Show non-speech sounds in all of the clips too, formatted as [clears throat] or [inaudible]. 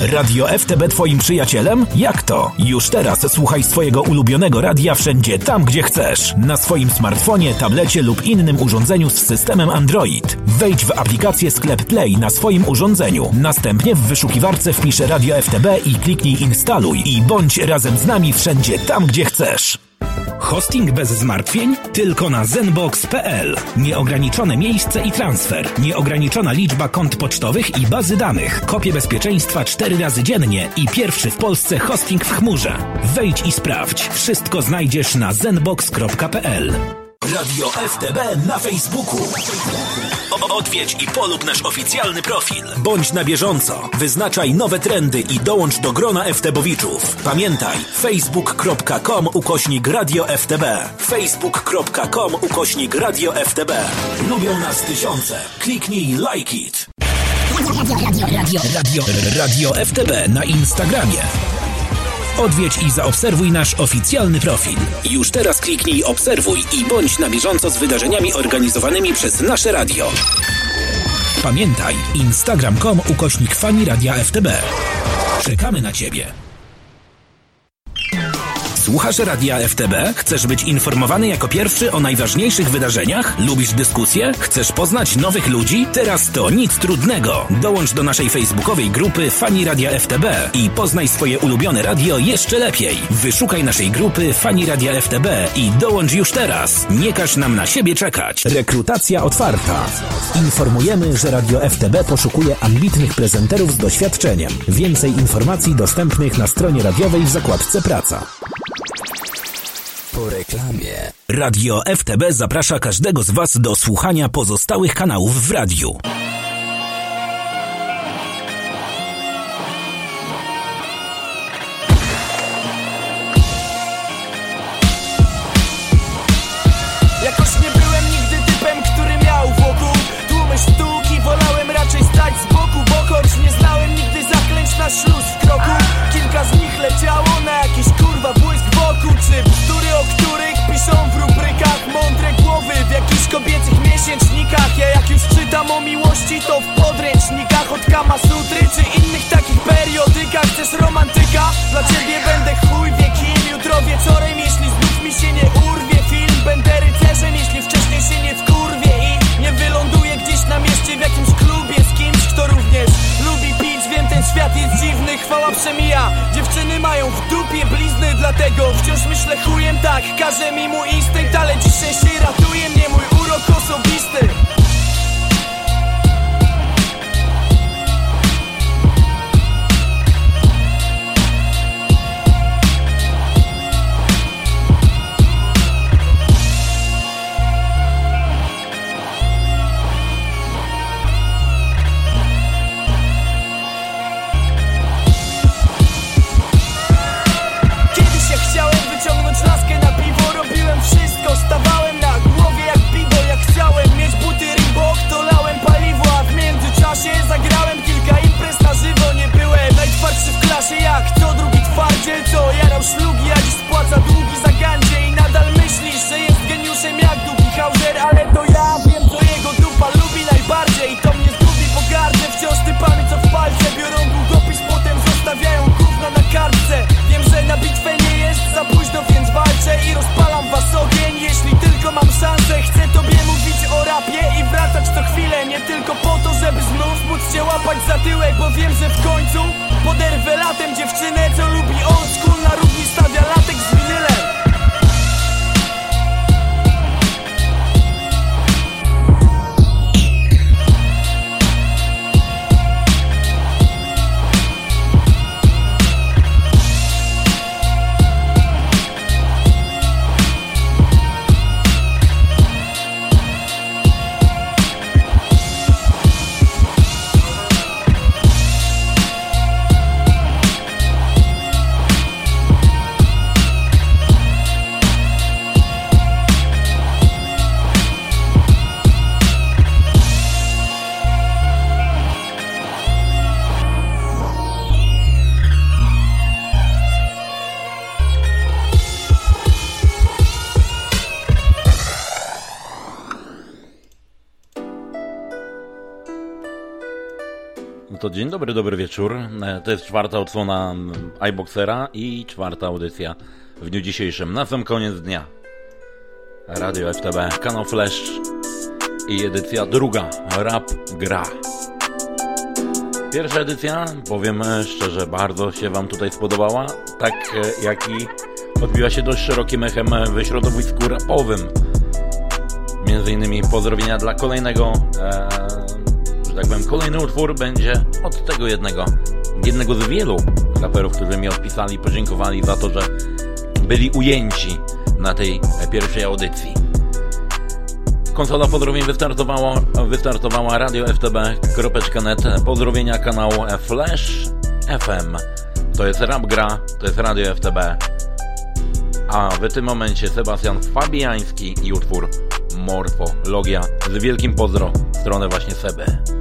Radio FTB twoim przyjacielem? Jak to? Już teraz słuchaj swojego ulubionego radia wszędzie tam, gdzie chcesz. Na swoim smartfonie, tablecie lub innym urządzeniu z systemem Android. Wejdź w aplikację Sklep Play na swoim urządzeniu. Następnie w wyszukiwarce wpisz Radio FTB i kliknij instaluj i bądź razem z nami wszędzie tam, gdzie chcesz. Hosting bez zmartwień? Tylko na zenbox.pl. Nieograniczone miejsce i transfer. Nieograniczona liczba kont pocztowych i bazy danych. Kopie bezpieczeństwa 4 razy dziennie i pierwszy w Polsce hosting w chmurze. Wejdź i sprawdź. Wszystko znajdziesz na zenbox.pl. Radio FTB na Facebooku. O- Odwiedź i polub nasz oficjalny profil. Bądź na bieżąco. Wyznaczaj nowe trendy i dołącz do grona FTBowiczów. Pamiętaj, facebook.com ukośnik Radio FTB. facebook.com ukośnik Radio FTB. Lubią nas tysiące. Kliknij like it. Radio, radio, radio FTB na Instagramie. Odwiedź i zaobserwuj nasz oficjalny profil. Już teraz kliknij obserwuj i bądź na bieżąco z wydarzeniami organizowanymi przez nasze radio. Pamiętaj, instagram.com ukośnik fani radia FTB. Czekamy na Ciebie. Słuchasz Radia FTB? Chcesz być informowany jako pierwszy o najważniejszych wydarzeniach? Lubisz dyskusje? Chcesz poznać nowych ludzi? Teraz to nic trudnego. Dołącz do naszej facebookowej grupy Fani Radia FTB i poznaj swoje ulubione radio jeszcze lepiej. Wyszukaj naszej grupy Fani Radia FTB i dołącz już teraz. Nie każ nam na siebie czekać. Rekrutacja otwarta. Informujemy, że Radio FTB poszukuje ambitnych prezenterów z doświadczeniem. Więcej informacji dostępnych na stronie radiowej w zakładce Praca. Po reklamie. Radio FTB zaprasza każdego z Was do słuchania pozostałych kanałów w radiu. Jakoś nie byłem nigdy typem, który miał wokół tłumy sztuki Wolałem raczej stać z boku, bo choć nie znałem nigdy zaklęć na śluz w kroku w kobiecych miesięcznikach. Ja jak już czytam o miłości to w podręcznikach. Od Kama Sutry czy innych takich periodykach. Chcesz romantyka? Dla ciebie będę chuj wie kim Jutro wieczorem, jeśli znów mi się nie urwie film. Będę rycerzem, jeśli wcześniej się nie wkurwie I nie wyląduję gdzieś na mieście w jakimś klubie Z kimś, kto również lubi pić. Wiem, ten świat jest dziwny, chwała przemija. Dziewczyny mają w dupie blizny Dlatego wciąż myślę chujem. Tak Każe mi mój instynkt, ale dzisiaj się ratuje mnie Mój course will be dzień dobry, dobry wieczór. E, to jest czwarta odsłona iBoxera i czwarta audycja w dniu dzisiejszym. Na sam koniec dnia. Radio FTB, kanał Flash i edycja druga. Rap gra. Pierwsza edycja, powiem szczerze, bardzo się Wam tutaj spodobała. Tak e, jak i odbiła się dość szerokim echem w środowisku rapowym. Między innymi pozdrowienia dla kolejnego kolejny utwór będzie od tego jednego. Jednego z wielu raperów, którzy mi odpisali, podziękowali za to, że byli ujęci na tej pierwszej audycji. Konsola pozdrowień wystartowała, wystartowała radio ftb.net. Pozdrowienia kanał Flash FM. To jest Rap Gra, to jest radio FTB. A w tym momencie Sebastian Fabiański i utwór Morfologia. Z wielkim pozdro w stronę właśnie Seby.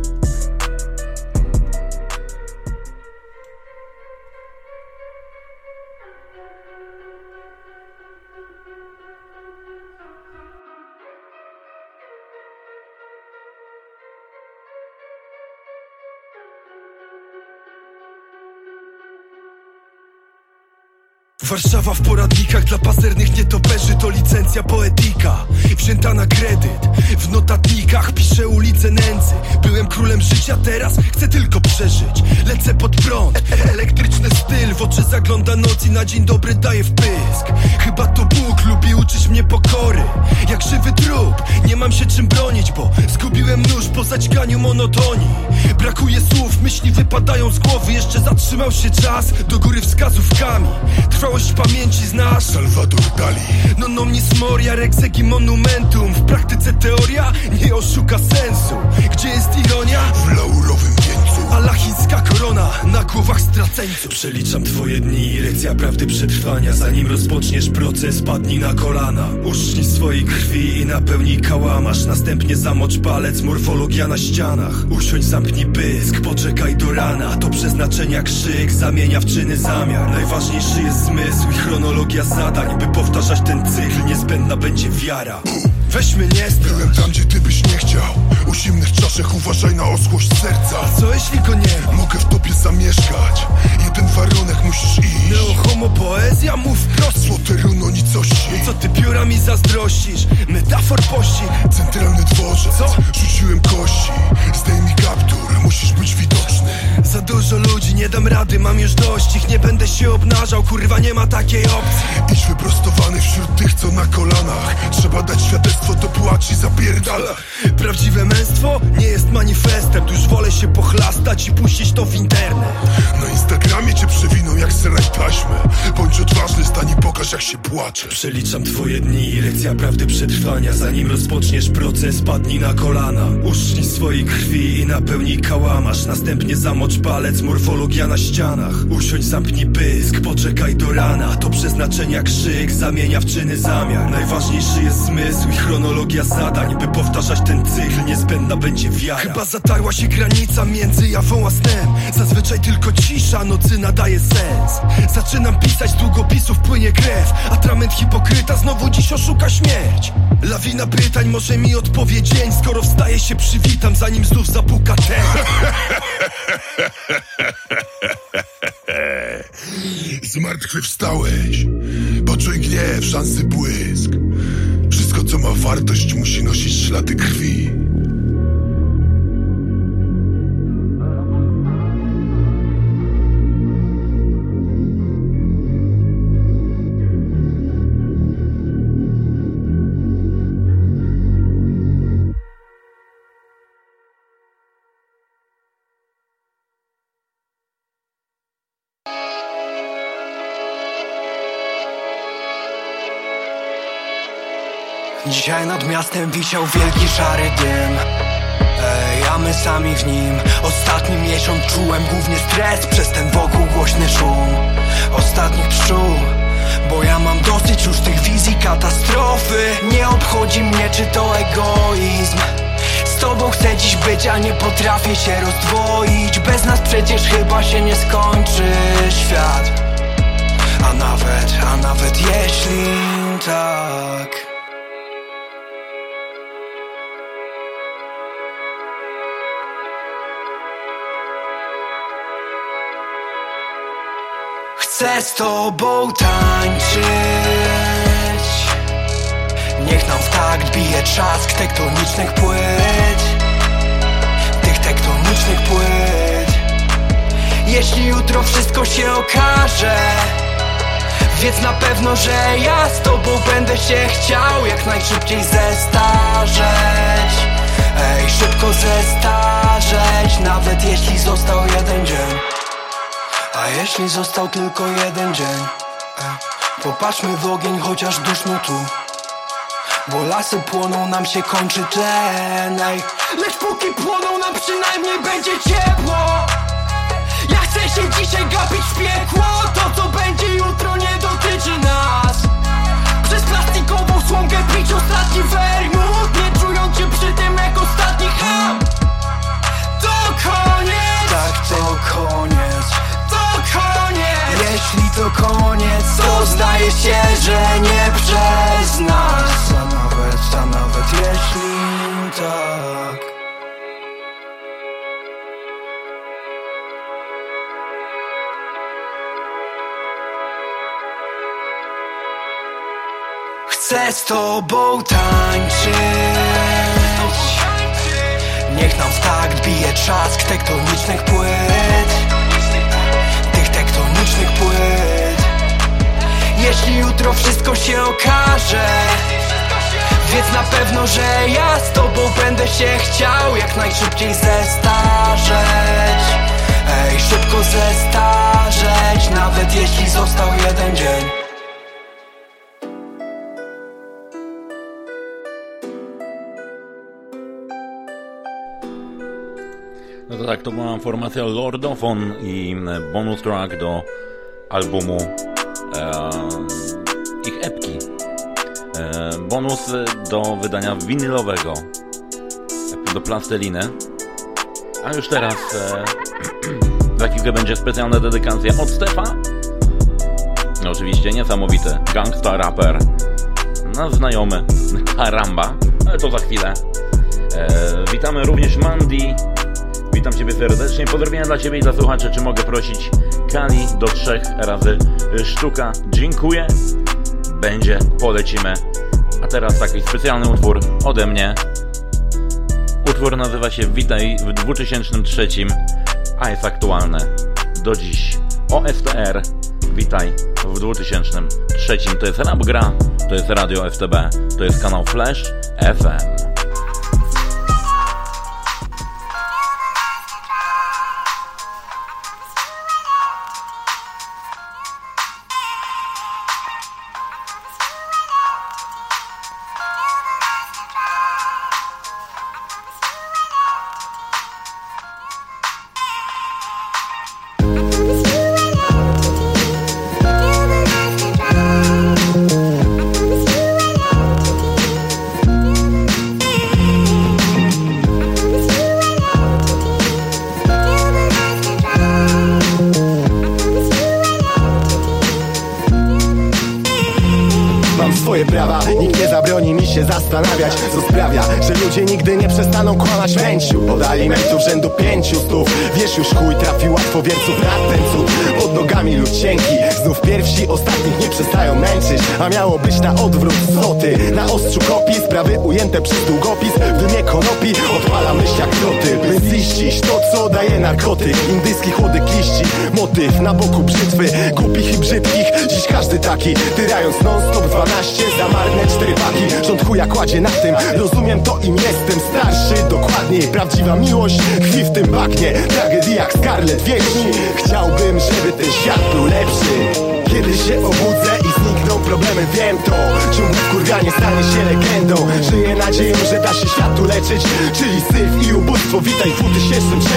Warszawa w poradnikach dla pazernych nietoperzy to licencja poetyka Wzięta na kredyt, w notatnikach piszę ulice nędzy. Byłem królem życia, teraz chcę tylko przeżyć. Lecę pod prąd, elektryczny styl W oczy zagląda noc i na dzień dobry daje wpysk Chyba to Bóg lubi uczyć mnie pokory. Jak żywy trup, nie mam się czym bronić Bo zgubiłem nóż po zaćganiu monotonii. Brakuje słów, myśli wypadają z głowy Jeszcze zatrzymał się czas, do góry wskazówkami Trwało Całość pamięci znasz Salvador Dali. No nomnis moria, rexegi monumentum. W praktyce teoria nie oszuka sensu. Gdzie jest ironia? W laurowym wieńcu A lachińska korona. Na głowach straceńców. Przeliczam twoje dni, lekcja prawdy przetrwania. Zanim rozpoczniesz proces, padnij na kolana. Ucznij swojej krwi i napełnij kałamasz Następnie zamocz palec, morfologia na ścianach. Usiądź, zamknij pysk, poczekaj do rana. To przeznaczenia krzyk, zamienia w czyny zamiar. Najważniejszy jest zmysł i chronologia zadań. By powtarzać ten cykl niezbędna będzie wiara Nie Byłem tam, gdzie ty byś nie chciał. U zimnych czaszek uważaj na oschłość serca. A co jeśli go nie ma? Mogę w tobie zamieszkać. Jeden warunek musisz iść. Neo homo poezja, mów wprost. Złote runo nicości. Co ty pióra mi zazdrościsz? Metafor pościg Centralny dworzec. Co? Rzuciłem kości. Zdejmij kaptur, musisz być widoczny. Za dużo ludzi, nie dam rady, mam już dość. Ich Nie będę się obnażał, kurwa nie ma takiej opcji. Idź wyprostowany wśród tych, co na kolanach. Trzeba dać świadectwo, to płaci zapierdala Prawdziwe męstwo nie jest manifestem. Tuż wolę się pochlastać i puścić to w internet. Na Instagramie cię przewiną jak seraj taśmę. Bądź odważny, stań i pokaż jak się płacze. Przeliczam twoje dni, lekcja prawdy przetrwania. Zanim rozpoczniesz proces, padnij na kolana. Ucznij swojej krwi i napełnij kałamasz Następnie zamocz palec, morfologia na ścianach. Usiądź, zamknij pysk, poczekaj do rana. To przeznaczenia krzyk, zamienia w czyny zamiar. Najważniejszy jest zmysł i chronologia zadań By powtarzać ten cykl, niezbędna będzie wiara. Chyba zatarła się granica między jawą a snem. Zazwyczaj tylko cisza nocy nadaje sens. Zaczynam pisać, z długopisów płynie krew. Atrament hipokryta, znowu dziś oszuka śmierć. Lawina pytań może mi odpowie dzień Skoro wstaje się przywitam, zanim znów zapuka ten. [laughs] Zmartwychwstałeś Poczuj gniew, szansy błysk co ma wartość musi nosić ślady krwi Dzisiaj nad miastem wisiał wielki szary dym. Ej, a my sami w nim. Ostatni miesiąc czułem głównie stres Przez ten wokół głośny szum. Ostatnich pszczół Bo ja mam dosyć już tych wizji katastrofy. Nie obchodzi mnie czy to egoizm. Z tobą chcę dziś być, a nie potrafię się rozdwoić. Bez nas przecież chyba się nie skończy świat. A nawet, a nawet jeśli tak Chcę z tobą tańczyć. Niech nam w takt bije trzask tektonicznych płyt Tych tektonicznych płyt Jeśli jutro wszystko się okaże Wiedz na pewno, że ja z tobą będę się chciał Jak najszybciej zestarzeć. Ej, szybko zestarzeć Nawet jeśli został jeden dzień A jeśli został tylko jeden dzień? Ej, Popatrzmy w ogień, chociaż duszno tu. Bo lasy płoną, nam się kończy tlen. Lecz póki płoną, nam przynajmniej będzie ciepło. Ja chcę się dzisiaj gapić w piekło. To co będzie jutro nie dotyczy nas. Przez plastikową słomkę pić ostatni wermut Nie czując się przy tym jak ostatni ham. To koniec. Tak, To koniec Jeśli to koniec, to zdaje się, że nie przez nas. A nawet, a nawet jeśli tak. Chcę z tobą tańczyć. Niech nam w takt bije trzask tektonicznych płyt płyt. Jeśli jutro wszystko się okaże Wiedz na pewno, że ja z tobą będę się chciał Jak najszybciej zestarzeć. Ej, szybko zestarzeć Nawet jeśli został jeden dzień. No to tak, to była formacja Lordofon i bonus track do albumu ich epki. Bonus do wydania winylowego do plasteliny. A już teraz e, [clears throat] za chwilkę będzie specjalna dedykacja od Stefa. Oczywiście niesamowity gangsta raper. Nasz znajomy [laughs] Karamba, ale to za chwilę. E, witamy również Mandy. Witam Ciebie serdecznie. Pozdrowienia dla Ciebie i dla słuchaczy. Czy mogę prosić Kali do trzech razy sztuka? Dziękuję. Będzie, polecimy. A teraz taki specjalny utwór ode mnie. Utwór nazywa się Witaj w 2003, a jest aktualny do dziś. OSTR Witaj w 2003. To jest Rap Gra, to jest Radio FTB, to jest kanał Flash FM. Na boku brzytwy Głupich i brzydkich, dziś każdy taki Tyrając non stop 12 za marne cztery paki. Rząd chuja kładzie na tym, rozumiem to im jestem starszy. Dokładniej, prawdziwa miłość tkwi w tym bagnie. Tragedii jak Scarlet wieści. Chciałbym, żeby ten świat był lepszy. Kiedy się obudzę problemy, wiem to. Ciągle wkurwianie stanie się legendą? Żyję nadzieją, że da się światu leczyć. Czyli syf i ubóstwo, witaj w 2003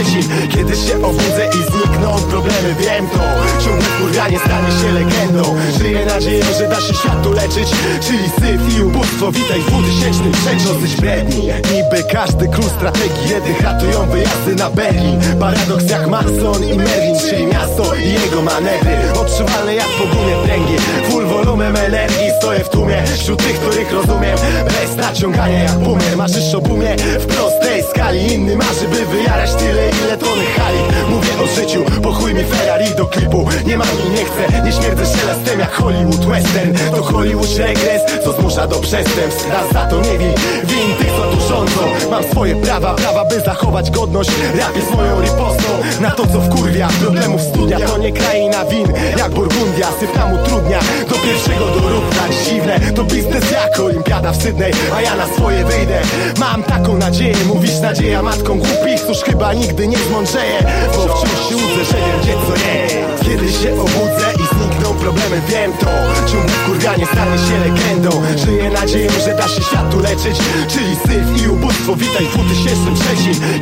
Kiedy się obudzę i znikną problemy, wiem to. Ciągle wkurwianie stanie się legendą? Żyję nadzieją, że da się światu leczyć. Czyli syf i ubóstwo, witaj w 2003 Dosyć bredni, niby każdy król strategii Jednych ratują wyjazdy na Berlin. Paradoks jak Mason i Merlin Czyli miasto i jego manewry. Odczuwalne jak po gumie pręgie Full volume pełne energii Stoję w tłumie. Wśród tych, których rozumiem Bez naciągania jak bumer Marzysz o bumie w prostej skali. Inny marzy, by wyjarać tyle, ile tony hali. Mówię o życiu, po chuj mi Ferrari do klipu. Nie mam i nie chcę, nie śmierdzę szelestem jak Hollywood Western. To Hollywood regres, co zmusza do przestępstw. Raz za to nie win, win tych, co tu rządzą. Mam swoje prawa, prawa by zachować godność. Rap jest moją ripostą na to, co wkurwia. Problemów studia, to nie kraina win Jak Burgundia, syf nam utrudnia Do pierwszego dorównać dziwne. To biznes jak olimpiada w Sydney A ja na swoje wyjdę. Mam taką nadzieję, mówisz nadzieja matką głupich Cóż chyba nigdy nie zmądrzeję. Bo wciąż się łudzę, że wiem gdzie co jest Kiedy się obudzę problemy, wiem to. Ciągle kurwianie stanie się legendą. Żyję nadzieją, że da się światu leczyć. Czyli syf i ubóstwo, witaj w 2003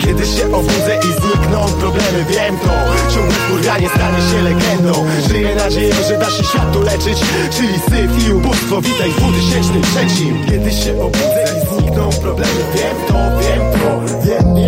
Kiedy się obudzę i znikną problemy, wiem to. Ciągle kurwianie stanie się legendą. Żyję nadzieją, że da się światu leczyć. Czyli syf i ubóstwo, witaj w 2003 Kiedy się obudzę i znikną problemy, wiem to, wiem to wiem, wiem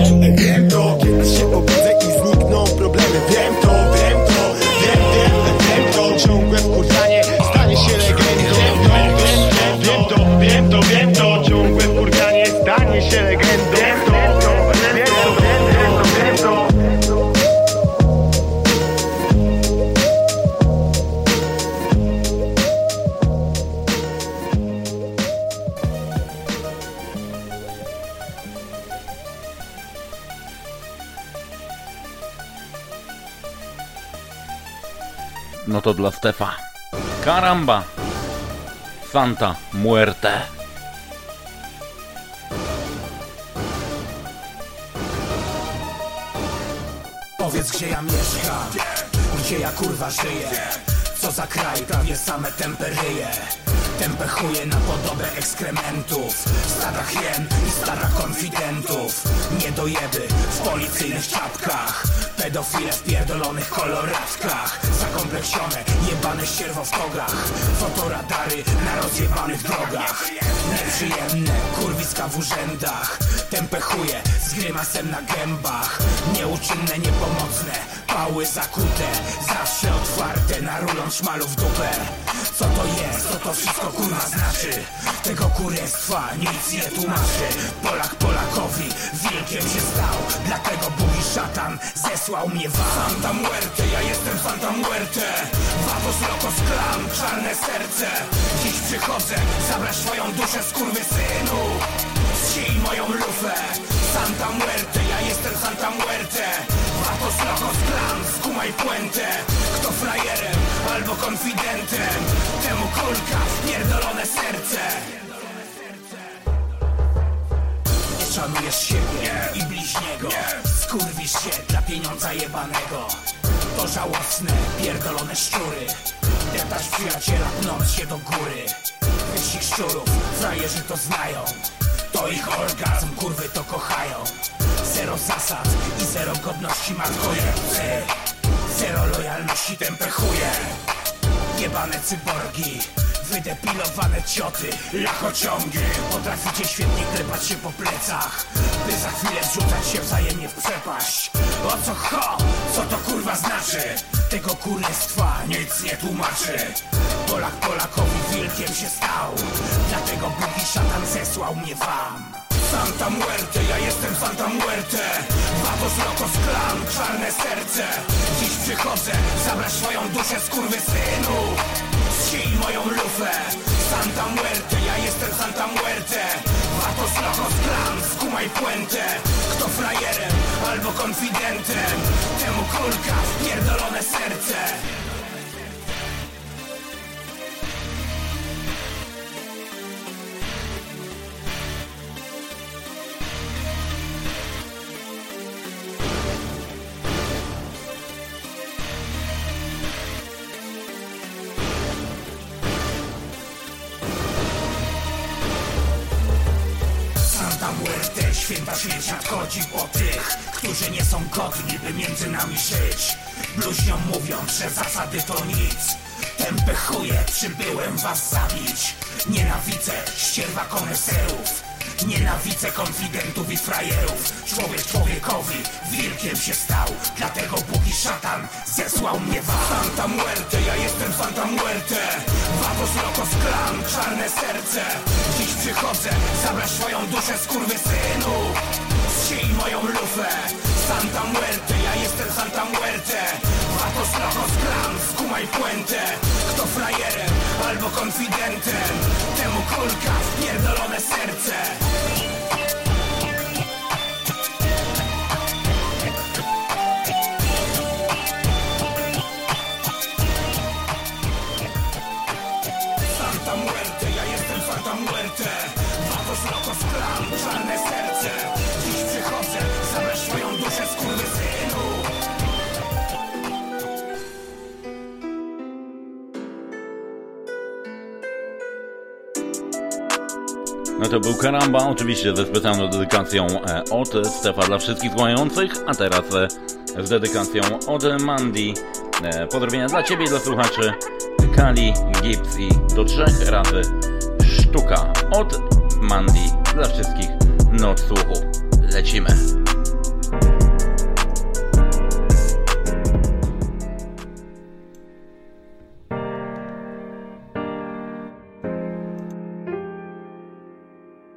No to dla Stefa. Karamba! Santa Muerte. Powiedz gdzie ja mieszkam Gdzie ja kurwa żyję Co za kraj, prawie same temperyje Chuje na podobę ekskrementów. Stada hien i stada konfidentów. Niedojeby w policyjnych czapkach. Pedofile w pierdolonych koloratkach. Zakompleksione, jebane ścierwo w togach Fotoradary na rozjebanych drogach. Nieprzyjemne kurwiska w urzędach. Tempę chuje z grymasem na gębach. Nieuczynne, niepomocne Pały zakute, zawsze otwarte Narulą szmalu w dupę. Co to jest, co to wszystko kurwa znaczy. Tego kurestwa nic nie tłumaczy. Polak Polakowi wilkiem się stał. Dlatego Bóg i szatan zesłał mnie wam Santa Muerte, ja jestem Santa Muerte. Vamos locos clan, czarne serce. Dziś przychodzę zabrać twoją duszę skurwysynu. Zsij moją lufę. Santa Muerte, ja jestem Santa Muerte Locos clan, skumaj puentę. Kto frajerem albo konfidentem Temu kulka w pierdolone serce. Nie szanujesz siebie i bliźniego Skurwisz się dla pieniądza jebanego. To żałosne, pierdolone szczury. Deptasz przyjaciela, pnąc się do góry. Wyścig szczurów, frajerzy to znają. To ich orgazm, kurwy to kochają Zero zasad i zero godności matkojebcy Zero lojalności tempę chuje. Jebane cyborgi Wydepilowane cioty, lachociągi. Potraficie świetnie klepać się po plecach By za chwilę zrzucać się wzajemnie w przepaść. O co ho? Co to kurwa znaczy? Tego kurestwa nic nie tłumaczy. Polak Polakowi wilkiem się stał Dlatego Bóg i szatan zesłał mnie wam Santa Muerte, ja jestem Santa Muerte. Vamos locos clan, czarne serce. Dziś przychodzę zabrać swoją duszę skurwysynu. Zsij moją lufę. Santa Muerte, ja jestem Santa Muerte. Vatos locos clan, skumaj puentę. Kto frajerem albo konfidentem? Temu kulka pierdolone serce święta śmierć nadchodzi po tych, którzy nie są godni, by między nami żyć. Bluźnią mówiąc, że zasady to nic. Tępe chuje, przybyłem was zabić. Nienawidzę ścierwa koneserów. Nienawidzę konfidentów i frajerów. Człowiek człowiekowi wilkiem się stał. Dlatego Bóg i szatan zesłał mnie wam Santa Muerte, ja jestem Santa Muerte. Vamos locos clan, czarne serce. Dziś przychodzę, zabrać swoją duszę skurwysynu. Zsiej moją lufę. Santa Muerte, ja jestem Santa Muerte. Vatos locos clan, skumaj puentę. Kto frajerem albo konfidentem Temu kulka w pierdolone serce Locos clan, czarne serce. Dziś przychodzę, zabrać swoją duszę skurwysynu No to był Karamba, oczywiście ze specjalną dedykacją e, od Stefa dla wszystkich słuchających, a teraz e, z dedykacją od Mandy. E, Pozdrowienia dla Ciebie dla słuchaczy. Kali, Gibbs i do trzech razy sztuka. Od Mandy dla wszystkich noc słuchu. Lecimy.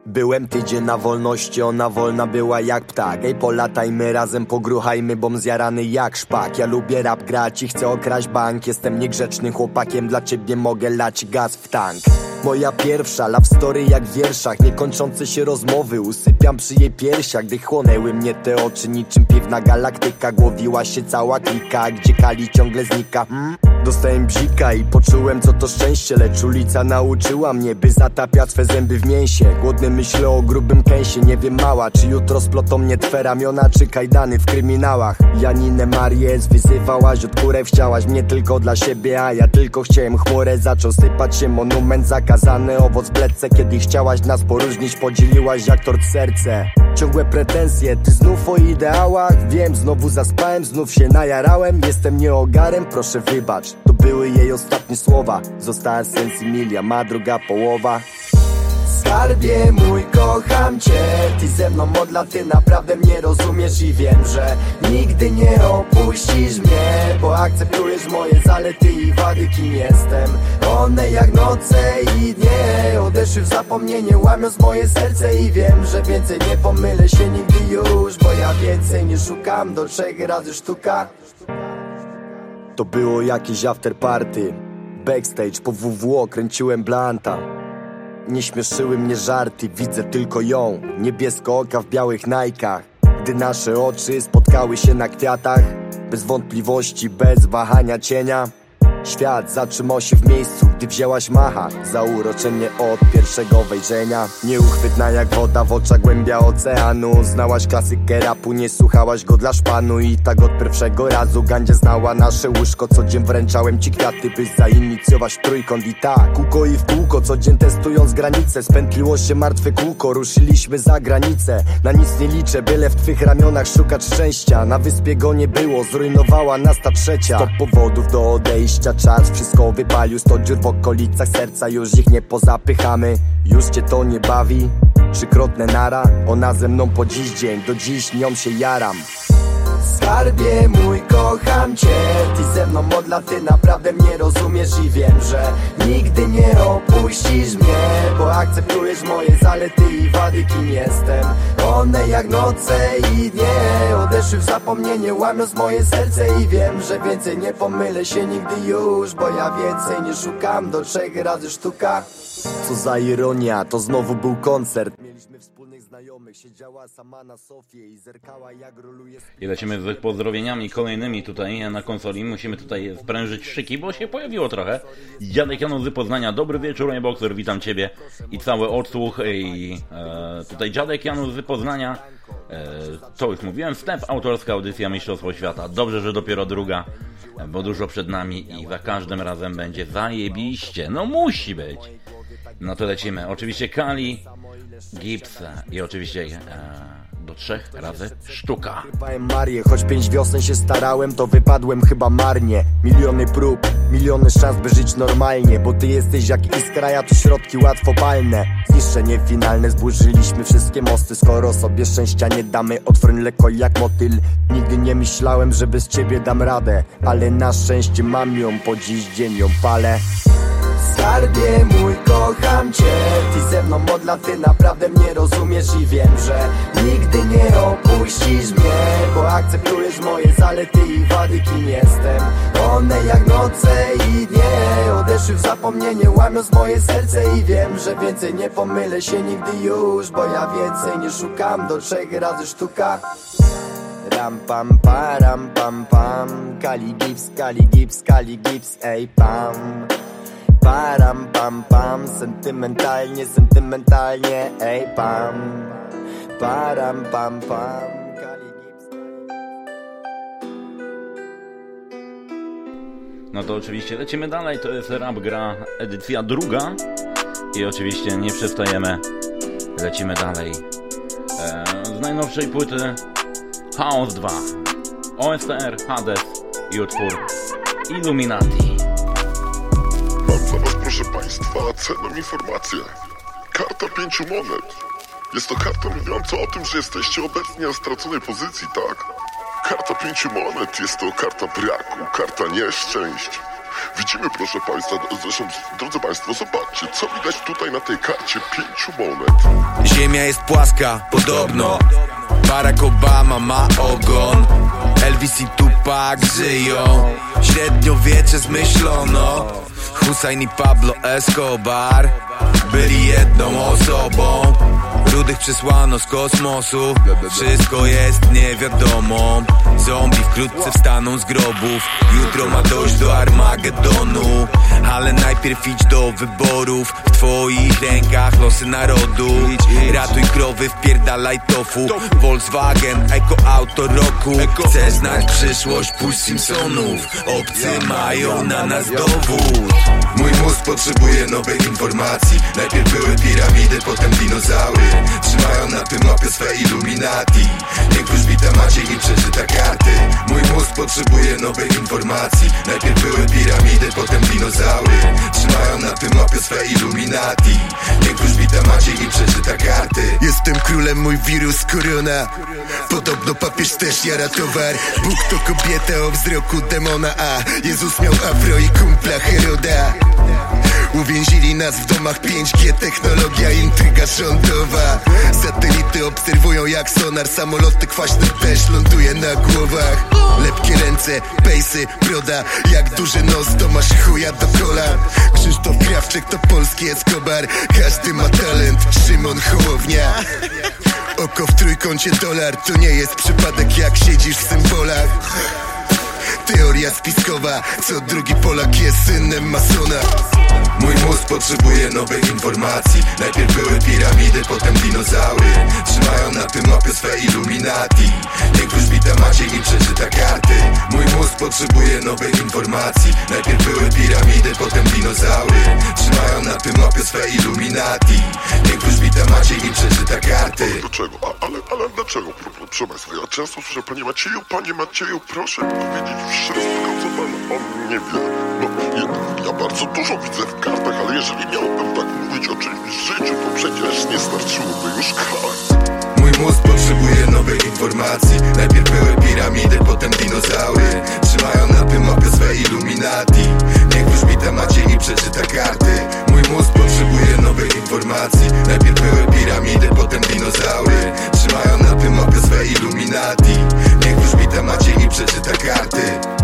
Byłem tydzień na wolności, ona wolna była jak ptak Ej, polatajmy razem, pogruchajmy, bom zjarany jak szpak Ja lubię rap grać i chcę okraść bank Jestem niegrzecznym chłopakiem, dla ciebie mogę lać gaz w tank Moja pierwsza love story jak w wierszach Niekończące się rozmowy, usypiam przy jej piersiach Gdy chłonęły mnie te oczy. Niczym piwna galaktyka Głowiła się cała klika, gdzie Kali ciągle znika. Hmm? Dostałem bzika i poczułem co to szczęście Lecz ulica nauczyła mnie, by zatapiać swe zęby w mięsie. Głodny myślę o grubym kęsie, nie wiem mała Czy jutro splotą mnie twe ramiona, czy kajdany w kryminałach. Janinę Marię wyzywałaś, od kurew chciałaś mnie tylko dla siebie A ja tylko chciałem chmurę, zaczął sypać się monument Zakazany owoc bledce, kiedy chciałaś nas poróżnić Podzieliłaś jak tort serce. Ciągłe pretensje, ty znów o ideałach. Wiem, znowu zaspałem, znów się najarałem. Jestem nieogarem, proszę wybacz. To były jej ostatnie słowa. Została sens ma druga połowa Skarbie mój, kocham cię. Ty ze mną od lat, ty naprawdę mnie rozumiesz I wiem, że nigdy nie opuścisz mnie Bo akceptujesz moje zalety i wady, kim jestem. One jak noce i dnie Odeszły w zapomnienie, łamiąc moje serce I wiem, że więcej nie pomylę się nigdy już Bo ja więcej nie szukam, do trzech razy sztuka. To było jakieś after party Backstage po WWO kręciłem blanta nie śmieszyły mnie żarty, widzę tylko ją. Niebiesko oka w białych najkach Gdy nasze oczy spotkały się na kwiatach Bez wątpliwości, bez wahania cienia Świat zatrzymał się w miejscu, gdy wzięłaś macha. Zauroczenie od pierwszego wejrzenia. Nieuchwytna jak woda w oczach głębia oceanu. Znałaś klasykę rapu, nie słuchałaś go dla szpanu. I tak od pierwszego razu Gandzie znała nasze łóżko. Co dzień wręczałem ci kwiaty, by zainicjować trójkąt. I tak, kółko i w kółko Co dzień testując granice. Spętliło się martwe kółko, ruszyliśmy za granicę. Na nic nie liczę, byle w twych ramionach szukać szczęścia. Na wyspie go nie było, zrujnowała nas ta trzecia. Sto powodów do odejścia czas. Wszystko wypalił, sto dziur w okolicach serca. Już ich nie pozapychamy Już cię to nie bawi. Trzykrotne nara Ona ze mną po dziś dzień Do dziś nią się jaram Skarbie mój, kocham cię. Ty ze mną od lat, ty naprawdę mnie rozumiesz I wiem, że nigdy nie opuścisz mnie Bo akceptujesz moje zalety i wady, kim jestem. One jak noce i dnie Odeszły w zapomnienie, łamiąc moje serce I wiem, że więcej nie pomylę się nigdy już Bo ja więcej nie szukam, do trzech razy sztuka. Co za ironia, to znowu był koncert. Mieliśmy wspólnych znajomych, siedziała sama na sofie I zerkała jak roluje I lecimy z pozdrowieniami kolejnymi tutaj na konsoli. Musimy tutaj sprężyć szyki, bo się pojawiło trochę. Dziadek Janusz z Poznania, dobry wieczór, Boxer, witam Ciebie i cały odsłuch. I e, tutaj Dziadek Janusz z Poznania, e, to już mówiłem, wstęp, autorska audycja Mistrzostwo Świata. Dobrze, że dopiero druga, bo dużo przed nami i za każdym razem będzie zajebiście. No musi być. No to lecimy. Oczywiście Kali, Gibbs i oczywiście e, do trzech razy sztuka. Marię, choć pięć wiosen się starałem, to wypadłem chyba marnie. Miliony prób, Miliony szans, by żyć normalnie Bo ty jesteś jak iskra, ja tu środki łatwopalne Zniszczenie finalne, zburzyliśmy wszystkie mosty Skoro sobie szczęścia nie damy, otwórń lekko jak motyl. Nigdy nie myślałem, że bez ciebie dam radę Ale na szczęście mam ją, po dziś dzień ją palę Skarbie mój, kocham cię. Ty ze mną od ty naprawdę mnie rozumiesz I wiem, że nigdy nie opuścisz mnie Bo akceptujesz moje zalety i wady, kim jestem. One jak noce i dnie Odeszły w zapomnienie, łamiąc moje serce I wiem, że więcej nie pomylę się nigdy już Bo ja więcej nie szukam, do trzech razy sztuka. Ram pam param pam pam. Kali gips, kali gips, kali gips, ej pam Param pam pam Sentymentalnie, sentymentalnie Ej pam Param pam pam No to oczywiście lecimy dalej, to jest Rap Gra edycja druga i oczywiście nie przestajemy, lecimy dalej. E, z najnowszej płyty Chaos 2, OSTR, Hades i utwór Illuminati. Państwa, cenną informację. Karta pięciu monet. Jest to karta mówiąca o tym, że jesteście obecnie na straconej pozycji, tak? Karta pięciu monet jest to karta braku, karta nieszczęść. Widzimy, proszę państwa, zresztą, drodzy państwo, zobaczcie, co widać tutaj na tej karcie pięciu monet. Ziemia jest płaska, podobno. Barack Obama ma ogon. Elvis i Tupac żyją. Średniowiecze zmyślono Hussein i Pablo Escobar Byli jedną osobą Rudych przysłano z kosmosu. Wszystko jest niewiadomą Zombie wkrótce wstaną z grobów. Jutro ma dojść do Armagedonu. Ale najpierw idź do wyborów. W twoich rękach losy narodu. Ratuj krowy, wpierdalaj tofu. Volkswagen, eko auto roku. Chcesz znać przyszłość, puść Simpsonów. Obcy mają na nas dowód. Mój mózg potrzebuje nowej informacji. Najpierw były piramidy, potem dinozaury Trzymają na tym mapie swe Illuminati. Niech wróżbita Maciej i przeczyta karty. Mój mózg potrzebuje nowej informacji. Najpierw były piramidy, potem dinozaury. Trzymają na tym mapie swe Illuminati. Niech wróżbita Maciej i przeczyta karty. Jestem królem, mój wirus korona Podobno papież też jara towar. Bóg to kobieta o wzroku demona A Jezus miał afro i kumpla Heroda Uwięzili nas w domach 5G, technologia, intryga rządowa. Satelity obserwują jak sonar, samoloty kwaśne też ląduje na głowach. Lepkie ręce, pejsy, broda, jak duży nos to masz chuja do kolan Krzysztof Krawczyk to polski Escobar, każdy ma talent, Szymon Hołownia. Oko w trójkącie dolar, to nie jest przypadek jak siedzisz w symbolach Teoria spiskowa, co drugi Polak jest synem masona. Mój mózg potrzebuje nowej informacji. Najpierw były piramidy, potem dinozaury. Trzymają na tym mapie swe Illuminati. Niech wróżbita Maciej i przeczyta karty. Mój mózg potrzebuje nowej informacji. Najpierw były piramidy, potem dinozaury. Trzymają na tym mapie swe Illuminati. Niech wróżbita Maciej i przeczyta karty. Dlaczego? A, ale, ale dlaczego? Pro- Proszę państwa, ja często słyszę, panie Macieju, panie Macieju, proszę mi powiedzieć wszystko, co pan o mnie wie. No, ja, ja bardzo dużo widzę w kartach, ale jeżeli miałbym tak mówić o czymś w życiu, to przecież nie starczyłoby już kart. Mój mózg potrzebuje nowej informacji. Najpierw były piramidy, potem dinozaury. Trzymają na tym mapie swe Illuminati. Niech wróżbita Maciej i przeczyta karty. Mój mózg potrzebuje nowej informacji. Najpierw były piramidy, potem dinozaury. Trzymają na tym mapie swe Illuminati. Niech wróżbita Maciej i przeczyta karty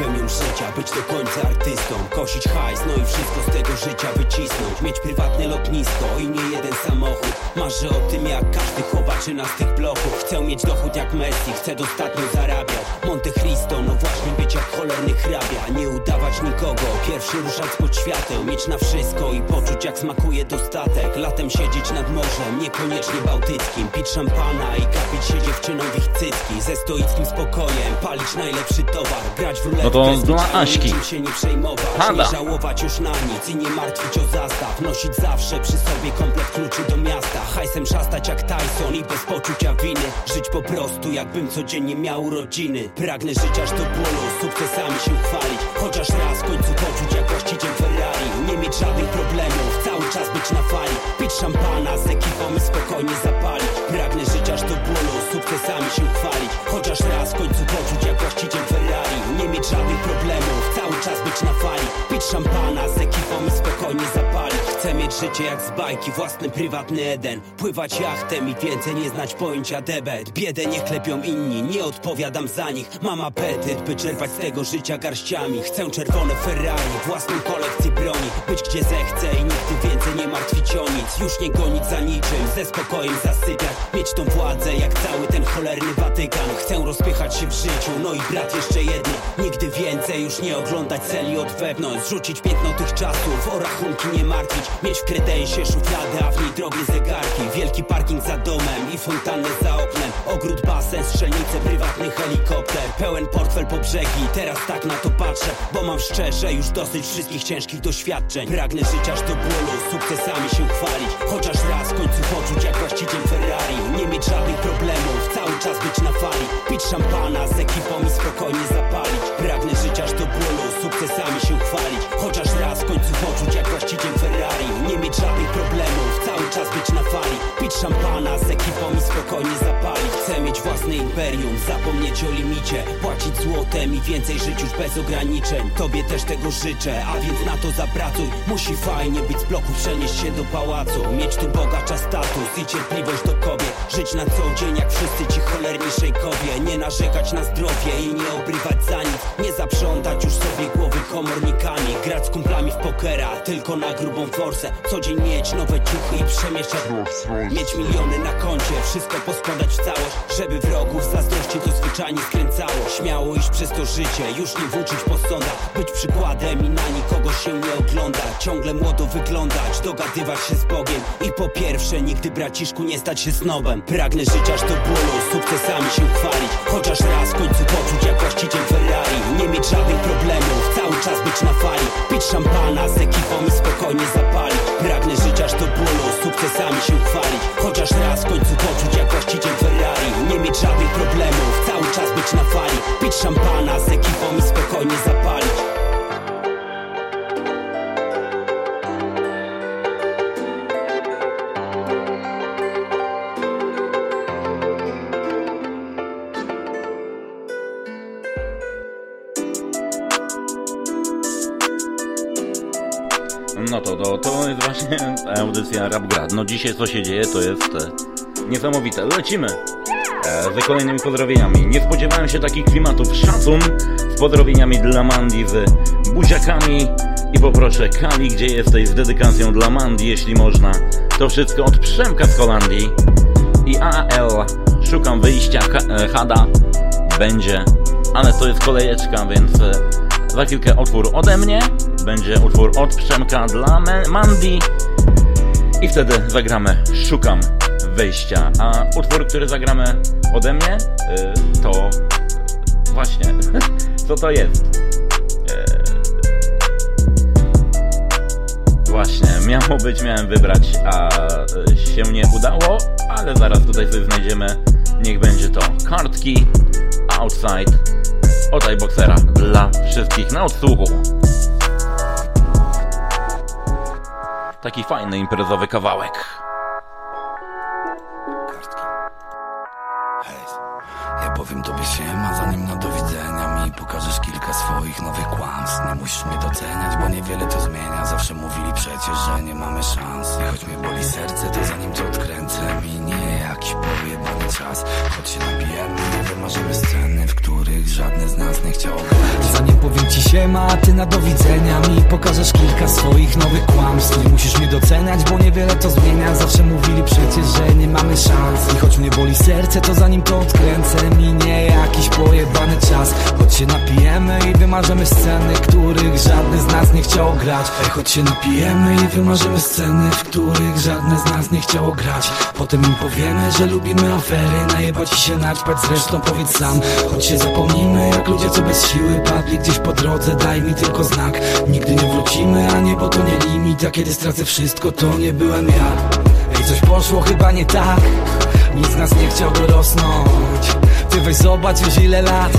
pełnią życia, być do końca artystą. Kosić hajs, no i wszystko z tego życia wycisnąć. Mieć prywatne lotnisko i nie jeden samochód. Marzę o tym jak każdy chowaczy na z tych bloków. Chcę mieć dochód jak Messi, chcę dostatnio zarabiać Monte Cristo, no właśnie być jak cholerny hrabia. Nie udawać nikogo, pierwszy ruszać pod świateł. Mieć na wszystko i poczuć jak smakuje dostatek. Latem siedzieć nad morzem, niekoniecznie bałtyckim. Pić szampana i kapić się dziewczyną w ich cycki Ze stoickim spokojem Palić najlepszy towar. Grać w ruletkę No to dla Aśki. się nie przejmować. Nie żałować już na nic I nie martwić o zastaw. Nosić zawsze przy sobie komplet kluczy do miasta. Hajsem szastać jak Tyson I bez poczucia winy. Żyć po prostu jakbym codziennie miał urodziny Pragnę żyć aż do bólu Sukcesami się chwalić. Chociaż raz w końcu poczuć jak właściciel Ferrari. Nie mieć żadnych problemów Cały czas być na fali. Pić szampana z ekipą i spokojnie zapalić Pragnę żyć aż do bólu Sukcesami się chwalić Chociaż raz w końcu poczuć jak właściciel Ferrari. Nie mieć żadnych problemów Cały czas być na fali. Pić szampana z ekipą i spokojnie zapalić. Chcę mieć życie jak z bajki Własny prywatny Eden. Pływać jachtem i więcej nie znać pojęcia debet. Biedę nie klepią inni Nie odpowiadam za nich. Mam apetyt by czerpać z tego życia garściami. Chcę czerwone Ferrari Własną kolekcję broni. Być gdzie zechcę i nigdy więcej nie martwić o nic. Już nie gonić za niczym Ze spokojem zasypiać Mieć tą władzę jak cały ten cholerny Watykan. Chcę rozpychać się w życiu No i brat jeszcze jedno. Nigdy więcej już nie oglądać celi od wewnątrz. Zrzucić piętno tych czasów O rachunki nie martwić. Mieć w kredensie szufladę A w niej drogie zegarki. Wielki parking za domem I fontannę za oknem. Ogród, basen, strzelnice, prywatny helikopter. Pełen portfel po brzegi Teraz tak na to patrzę Bo mam szczerze już dosyć wszystkich ciężkich doświadczeń. Pragnę żyć aż do bólu Sukcesami się chwalić. Chociaż raz w końcu poczuć jak właściciel Ferrari Nie mieć żadnych problemów Cały czas być na fali. Pić szampana z ekipą i spokojnie zapalić. Pragnę żyć aż do bólu Sukcesami się chwalić. Chociaż raz w końcu poczuć jak właściciel Ferrari. Nie mieć żadnych problemów Cały czas być na fali. Pić szampana z ekipą i spokojnie zapalić Chcę mieć własne imperium Zapomnieć o limicie Płacić złotem i więcej żyć już bez ograniczeń. Tobie też tego życzę A więc na to zapracuj. Musi fajnie być z bloku Przenieść się do pałacu Mieć tu bogacza status i cierpliwość do kobiet. Żyć na co dzień jak wszyscy ci cholerni szejkowie. Nie narzekać na zdrowie i nie obrywać za nic. Nie zaprzątać już sobie głowy komornikami Grać z kumplami w pokera Tylko na grubą forsę. Co dzień mieć nowe ciuchy i przemieszczać. Mieć miliony na koncie Wszystko poskładać w całość Żeby wrogów zazdrości to zwyczajnie skręcało. Śmiało iść przez to życie Już nie włóczyć po sądach. Być przykładem i na nikogo się nie oglądać Ciągle młodo wyglądać Dogadywać się z Bogiem. I po pierwsze nigdy braciszku nie stać się snobem. Pragnę żyć aż do bólu Sukcesami się chwalić. Chociaż raz w końcu poczuć jak właściciel Ferrari. Nie mieć żadnych problemów Cały czas być na fali. Pić szampana z ekipą i spokojnie zapalić. Pragnę żyć aż do bólu Sukcesami się chwalić. Chociaż raz w końcu poczuć jak właściciel Ferrari Nie mieć żadnych problemów Cały czas być na fali Pić szampana z ekipą i spokojnie zapalić No to, to, to jest właśnie audycja Rap Grad. No dzisiaj co się dzieje to jest e, niesamowite. Lecimy ze kolejnymi pozdrowieniami. Nie spodziewałem się takich klimatów. Szacun z pozdrowieniami dla Mandi z buziakami i poproszę Kali, gdzie jesteś z dedykacją dla Mandi, jeśli można. To wszystko od Przemka z Holandii i AL. Szukam wyjścia. E, Hada będzie, ale to jest kolejeczka, więc e, za chwilkę utwór ode mnie, będzie utwór od Przemka dla Mandy i wtedy zagramy Szukam wyjścia. A utwór, który zagramy ode mnie, y, to właśnie, [laughs] co to jest? Y, Właśnie, miało być, miałem wybrać, a y, się nie udało, ale zaraz tutaj sobie znajdziemy, niech będzie to kartki Outside od iBoxera dla wszystkich na odsłuchu. Taki fajny imprezowy kawałek. Tobie siema, zanim na do widzenia. Mi pokażesz kilka swoich nowych kłamstw. Nie musisz mnie doceniać, bo niewiele to zmienia. Zawsze mówili przecież, że nie mamy szans. I choć mnie boli serce, to zanim to odkręcę Minie jakiś pojebany czas. Choć się napijemy, nie wymarzymy sceny W których żadne z nas nie chciało grać. Zanim powiem ci siema, a ty na do widzenia mi Pokażesz kilka swoich nowych kłamstw. Nie musisz mnie doceniać, bo niewiele to zmienia. Zawsze mówili przecież, że nie mamy szans. I choć mnie boli serce, to zanim to odkręcę Minie jakiś pojebany czas. Choć się napijemy i wymarzymy sceny Których żadny z nas nie chciał grać. Ej, choć się napijemy i wymarzymy sceny W których żadne z nas nie chciało grać. Potem im powiemy, że lubimy afery. Najebać się naćpać, zresztą powiedz sam. Choć się zapomnimy, jak ludzie co bez siły Padli gdzieś po drodze, daj mi tylko znak. Nigdy nie wrócimy, a niebo to nie limit. A kiedy stracę wszystko, to nie byłem ja. Ej, coś poszło chyba nie tak. Nikt z nas nie chciał dorosnąć Ty weź zobacz już ile lat.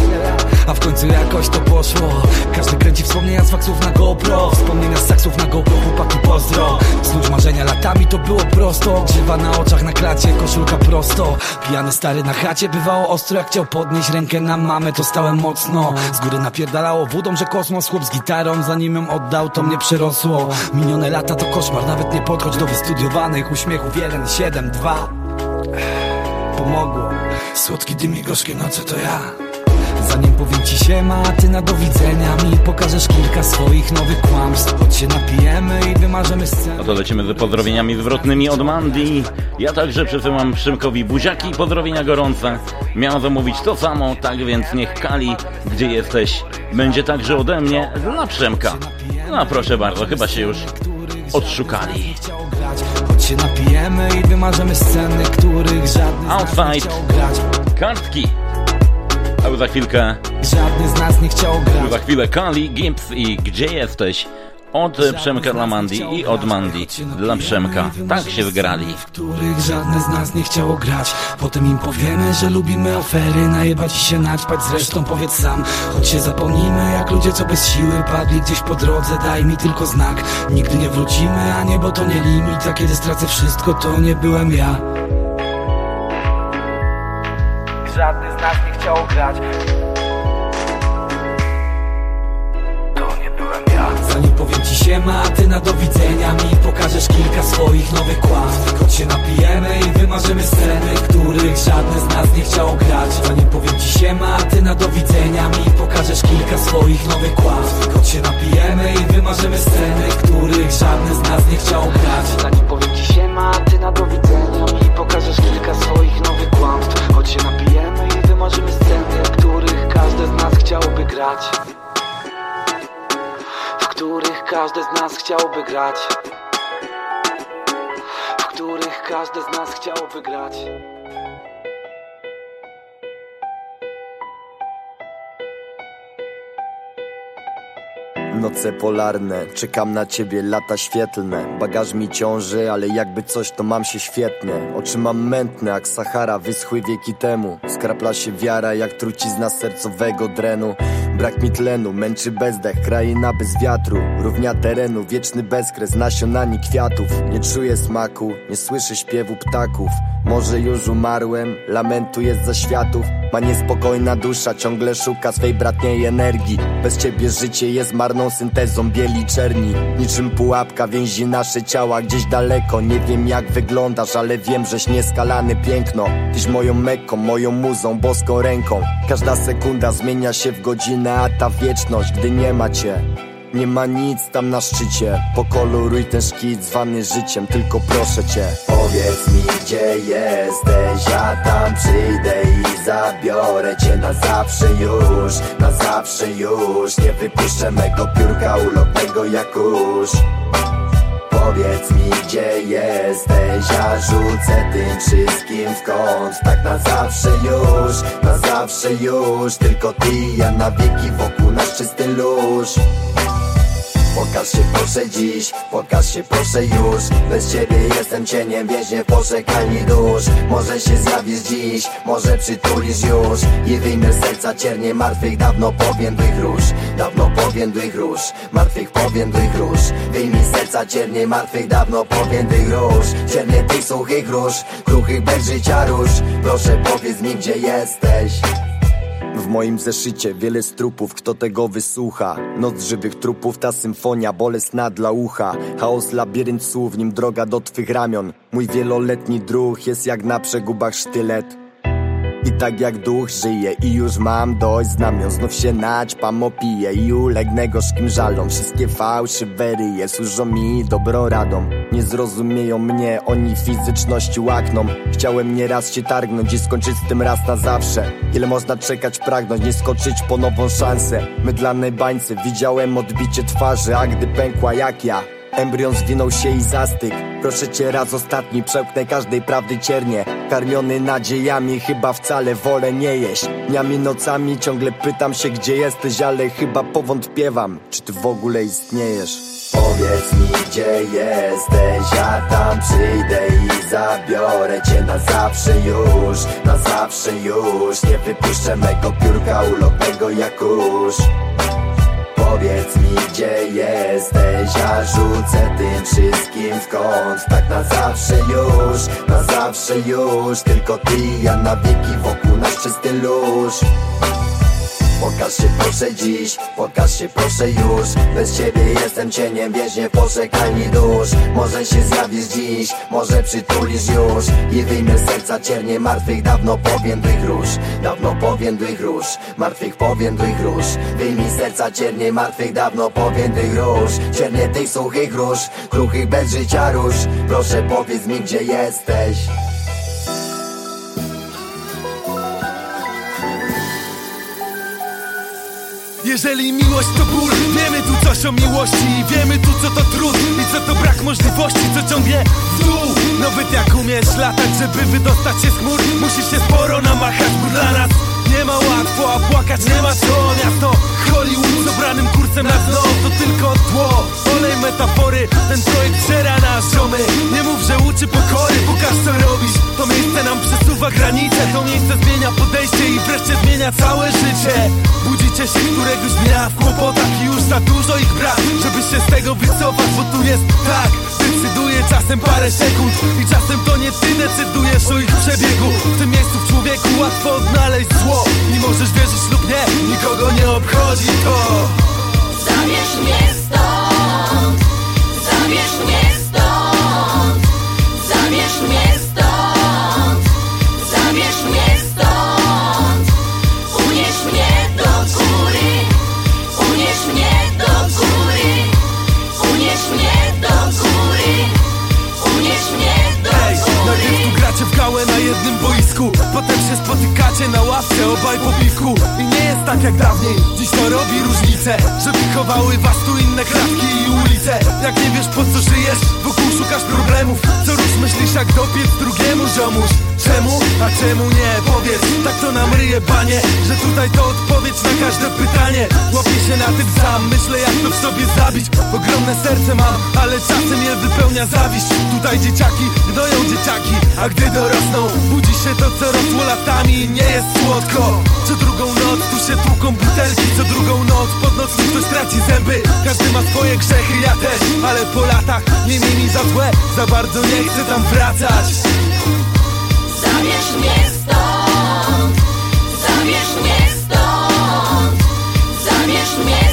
A w końcu jakoś to poszło. Każdy kręci wspomnienia z faksów na GoPro. Wspomnienia z saksów na GoPro, chłopaki pozdro Snuć marzenia latami to było prosto. Grzywa na oczach na klacie, koszulka prosto. Pijany stary na chacie bywało ostro Jak chciał podnieść rękę na mamę to stałem mocno. Z góry napierdalało wodą, że kosmos Chłop z gitarą zanim ją oddał to mnie przerosło. Minione lata to koszmar, nawet nie podchodź do wystudiowanych. Uśmiechów 1, 7, 2 pomogło. Słodki dym i gorzkie noce to ja Zanim powiem ci siema, a ty na do widzenia Mi pokażesz kilka swoich nowych kłamstw Choć się napijemy i wymarzymy scenę No to lecimy z pozdrowieniami zwrotnymi od Mandy. Ja także przesyłam Przymkowi buziaki i pozdrowienia gorące. Miałam zamówić to samo, tak więc niech Kali, gdzie jesteś, będzie także ode mnie dla Przemka. No proszę bardzo, chyba się już odszukali. Choć się napijemy i wymarzymy sceny, których żadny z nas nie Outside. Kartki. A za chwilkę, Żadny z nas nie chciał grać. Za chwilę Kali, Gibbs i Gdzie jesteś? Od Przemka dla Mandy i od Mandy dla Przemka. Tak się wygrali. których żadne z nas nie chciało grać. Potem im powiemy, że lubimy afery Najebać się naćpać, zresztą powiedz sam Choć się zapomnimy, jak ludzie co bez siły Padli gdzieś po drodze, daj mi tylko znak. Nigdy nie wrócimy, a niebo to nie limit A kiedy stracę wszystko, to nie byłem ja. Żadny z nas nie chciał grać. To nie byłem ja. Zanim powiem ci siema, a ty na do widzenia Mi pokażesz kilka swoich nowych kłamstw Choć się napijemy i wymarzymy sceny Których żadne z nas nie chciało grać. Zanim powiem ci siema, a ty na do widzenia Mi pokażesz kilka swoich nowych kłamstw Choć się napijemy i wymarzymy sceny Których żadne z nas nie chciało grać. Zanim powiem ci siema, a ty na do widzenia Mi pokażesz kilka swoich nowych kłamstw. Choć się napijemy i wymarzymy sceny Których każde z nas chciałoby grać. W których każdy z nas chciałby grać. W których każdy z nas chciałby grać Noce polarne, czekam na ciebie, lata świetlne. Bagaż mi ciąży, ale jakby coś to mam się świetnie. Oczy mam mętne jak Sahara, wyschły wieki temu. Skrapla się wiara jak trucizna sercowego drenu Brak mi tlenu, męczy bezdech, kraina bez wiatru Równia terenu, wieczny bezkres, nasionami kwiatów. Nie czuję smaku, nie słyszę śpiewu ptaków. Może już umarłem, lamentu jest za światów. Ma niespokojna dusza, ciągle szuka swej bratniej energii. Bez ciebie życie jest marną syntezą bieli czerni. Niczym pułapka więzi nasze ciała gdzieś daleko. Nie wiem jak wyglądasz, ale wiem, żeś nieskalany piękno. Tyś moją mekką, moją muzą, boską ręką. Każda sekunda zmienia się w godzinę, a ta wieczność, gdy nie ma cię. Nie ma nic tam na szczycie. Pokoloruj ten szkic zwany życiem Tylko proszę cię. Powiedz mi gdzie jesteś Ja tam przyjdę i zabiorę cię na zawsze już Na zawsze już. Nie wypuszczę mego piórka ulotnego jak Powiedz mi gdzie jesteś? Ja rzucę tym wszystkim w kąt. Tak na zawsze już Na zawsze już. Tylko ty ja na wieki wokół nasz czysty luz Pokaż się proszę dziś, pokaż się proszę już. Bez ciebie jestem cieniem, więźniem w dusz. Może się zjawisz dziś, może przytulisz już. I wyjmę serca ciernie martwych dawno powiędłych róż. Dawno powiędłych róż, martwych powiędłych róż. Wyjmij serca ciernie martwych dawno powiędłych róż. Ciernie tych suchych róż, kruchych bez życia róż. Proszę powiedz mi gdzie jesteś w moim zeszycie. Wiele strupów, kto tego wysłucha. Noc żywych trupów, ta symfonia bolesna dla ucha. Chaos, labirynt słów, nim droga do twych ramion. Mój wieloletni druh jest jak na przegubach sztylet i tak jak duch żyje i już mam dość znamion Znów się naćpam, opiję i ulegnę gorzkim żalom. Wszystkie fałszywery służą mi dobrą radą Nie zrozumieją mnie, oni fizyczności łakną. Chciałem nieraz się targnąć i skończyć z tym raz na zawsze. Ile można czekać, pragnąć, nie skoczyć po nową szansę? Mydlanej bańce widziałem odbicie twarzy, a gdy pękła jak ja Embrion zwinął się i zastyk. Proszę cię raz ostatni, przełknę każdej prawdy ciernie. Karmiony nadziejami, chyba wcale wolę nie jeść. Dniami, nocami ciągle pytam się gdzie jesteś Ale chyba powątpiewam, czy ty w ogóle istniejesz. Powiedz mi gdzie jesteś, ja tam przyjdę i zabiorę cię na zawsze już Na zawsze już, nie wypuszczę mego piórka ulotnego jak kurz Powiedz mi gdzie jesteś, ja rzucę tym wszystkim w kąt. Tak na zawsze już, na zawsze już Tylko ty ja na wieki wokół nas czysty luz Pokaż się proszę dziś, pokaż się proszę już. Bez ciebie jestem cieniem, więźnie poczekalni dusz. Może się zjawisz dziś, może przytulisz już. I wyjmę z serca ciernie martwych dawno powiędłych róż Dawno powiędłych róż, martwych powiędłych róż Wyjmij z serca ciernie martwych dawno powiędłych róż Ciernie tych suchych róż, kruchych bez życia róż. Proszę powiedz mi gdzie jesteś Jeżeli miłość to ból, wiemy tu coś o miłości. Wiemy tu co to trud i co to brak możliwości Co ciągnie w dół. Nawet jak umiesz latać, żeby wydostać się z chmur. Musisz się sporo namachać, bo dla nas nie ma łatwo, a płakać nie ma co. Miasto Hollywood z obranym kursem na dno To tylko tło, olej metafory Ten projekt żera nas ziomy. Nie mów, że uczy pokory, pokaż co robisz. To miejsce nam przesuwa granice. To miejsce zmienia podejście i wreszcie zmienia całe życie. Budzicie się któregoś dnia w kłopotach I już za dużo ich brak, żeby się z tego wycofać Bo tu jest tak, czasem parę sekund I czasem to nie ty decydujesz o ich przebiegu. W tym miejscu w człowieku łatwo odnaleźć zło. I możesz wierzyć lub nie, nikogo nie obchodzi to. Zabierz mnie stąd. Zabierz mnie stąd. Zabierz mnie stąd Potem się spotykacie na ławce obaj po piwku Nie jest tak jak dawniej, dziś to robi różnicę Że wychowały was tu inne klatki i ulice. Jak nie wiesz po co żyjesz, wokół szukasz problemów. Co rusz myślisz jak dopiec drugiemu ziomuś. Czemu? A czemu nie? Powiedz, tak to nam ryje banie Że tutaj to odpowiedź na każde pytanie. Łapię się na tym sam, myślę jak to w sobie zabić. Ogromne serce mam, ale czasem je wypełnia zawiść. Tutaj dzieciaki gnoją dzieciaki, a gdy dorosną Budzi się to co rosło latami nie jest słodko. Co drugą noc tu się tłuką butelki Co drugą noc. Pod noc ktoś traci zęby Każdy ma swoje grzechy, ja też. Ale po latach nie miej mi za złe Za bardzo nie chcę tam wracać. Zabierz mnie stąd Zabierz mnie stąd Zabierz mnie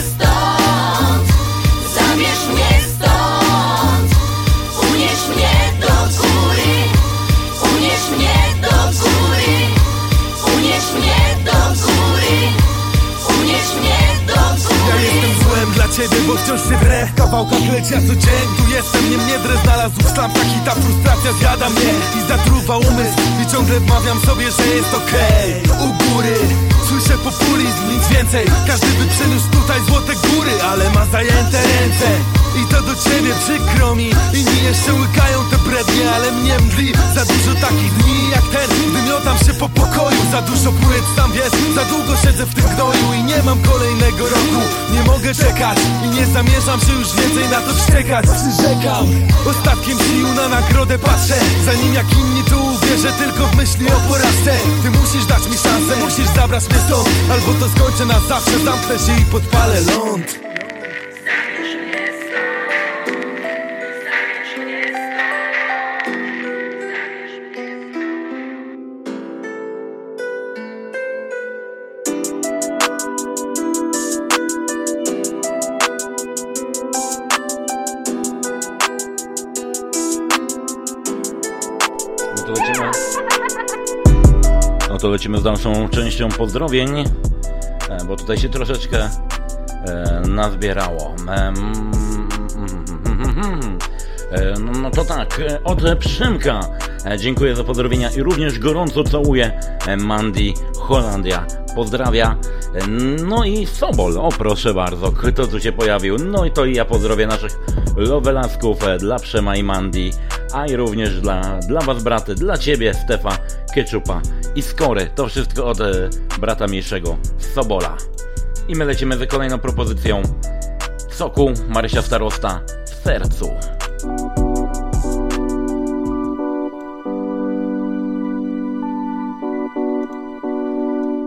ciebie, bo wciąż się drę leci, ja co dzień tu jestem Nie mnie drę znalazł. W slamkach i ta frustracja zjada mnie I zatruwa umysł. I ciągle wmawiam sobie, że jest okej. U góry Słyszę populizm, nic więcej. Każdy by tutaj złote góry Ale ma zajęte ręce. I to do ciebie przykro mi. Inni jeszcze łykają te brednie Ale mnie mdli. Za dużo takich dni jak ten Gdy miotam się po pokoju. Za dużo płyt, tam wiesz Za długo siedzę w tym gnoju I nie mam kolejnego roku. Nie mogę czekać I nie zamierzam się już więcej na to wściekać. Przyrzekam. Ostatkiem sił na nagrodę patrzę. Zanim jak inni tu uwierzę Tylko w myśli o porażce. Ty musisz dać mi szansę Musisz zabrać mnie stąd. Albo to skończę na zawsze Zamknę się i podpalę ląd lecimy z dalszą częścią pozdrowień, e, bo tutaj się troszeczkę e, nazbierało. Em, e, No, no to tak, od Przymka dziękuję za pozdrowienia i również gorąco całuję Mandy Holandia. Pozdrawia. No i Sobol, o proszę bardzo, kto tu się pojawił. No i to i ja pozdrowię naszych lovelasków dla Przema i Mandy. a i również dla, dla Was braty, dla Ciebie Stefa, Ketchupa i Skory. To wszystko od e, brata mniejszego, Sobola. I my lecimy z kolejną propozycją Soku Marysia Starosta w sercu.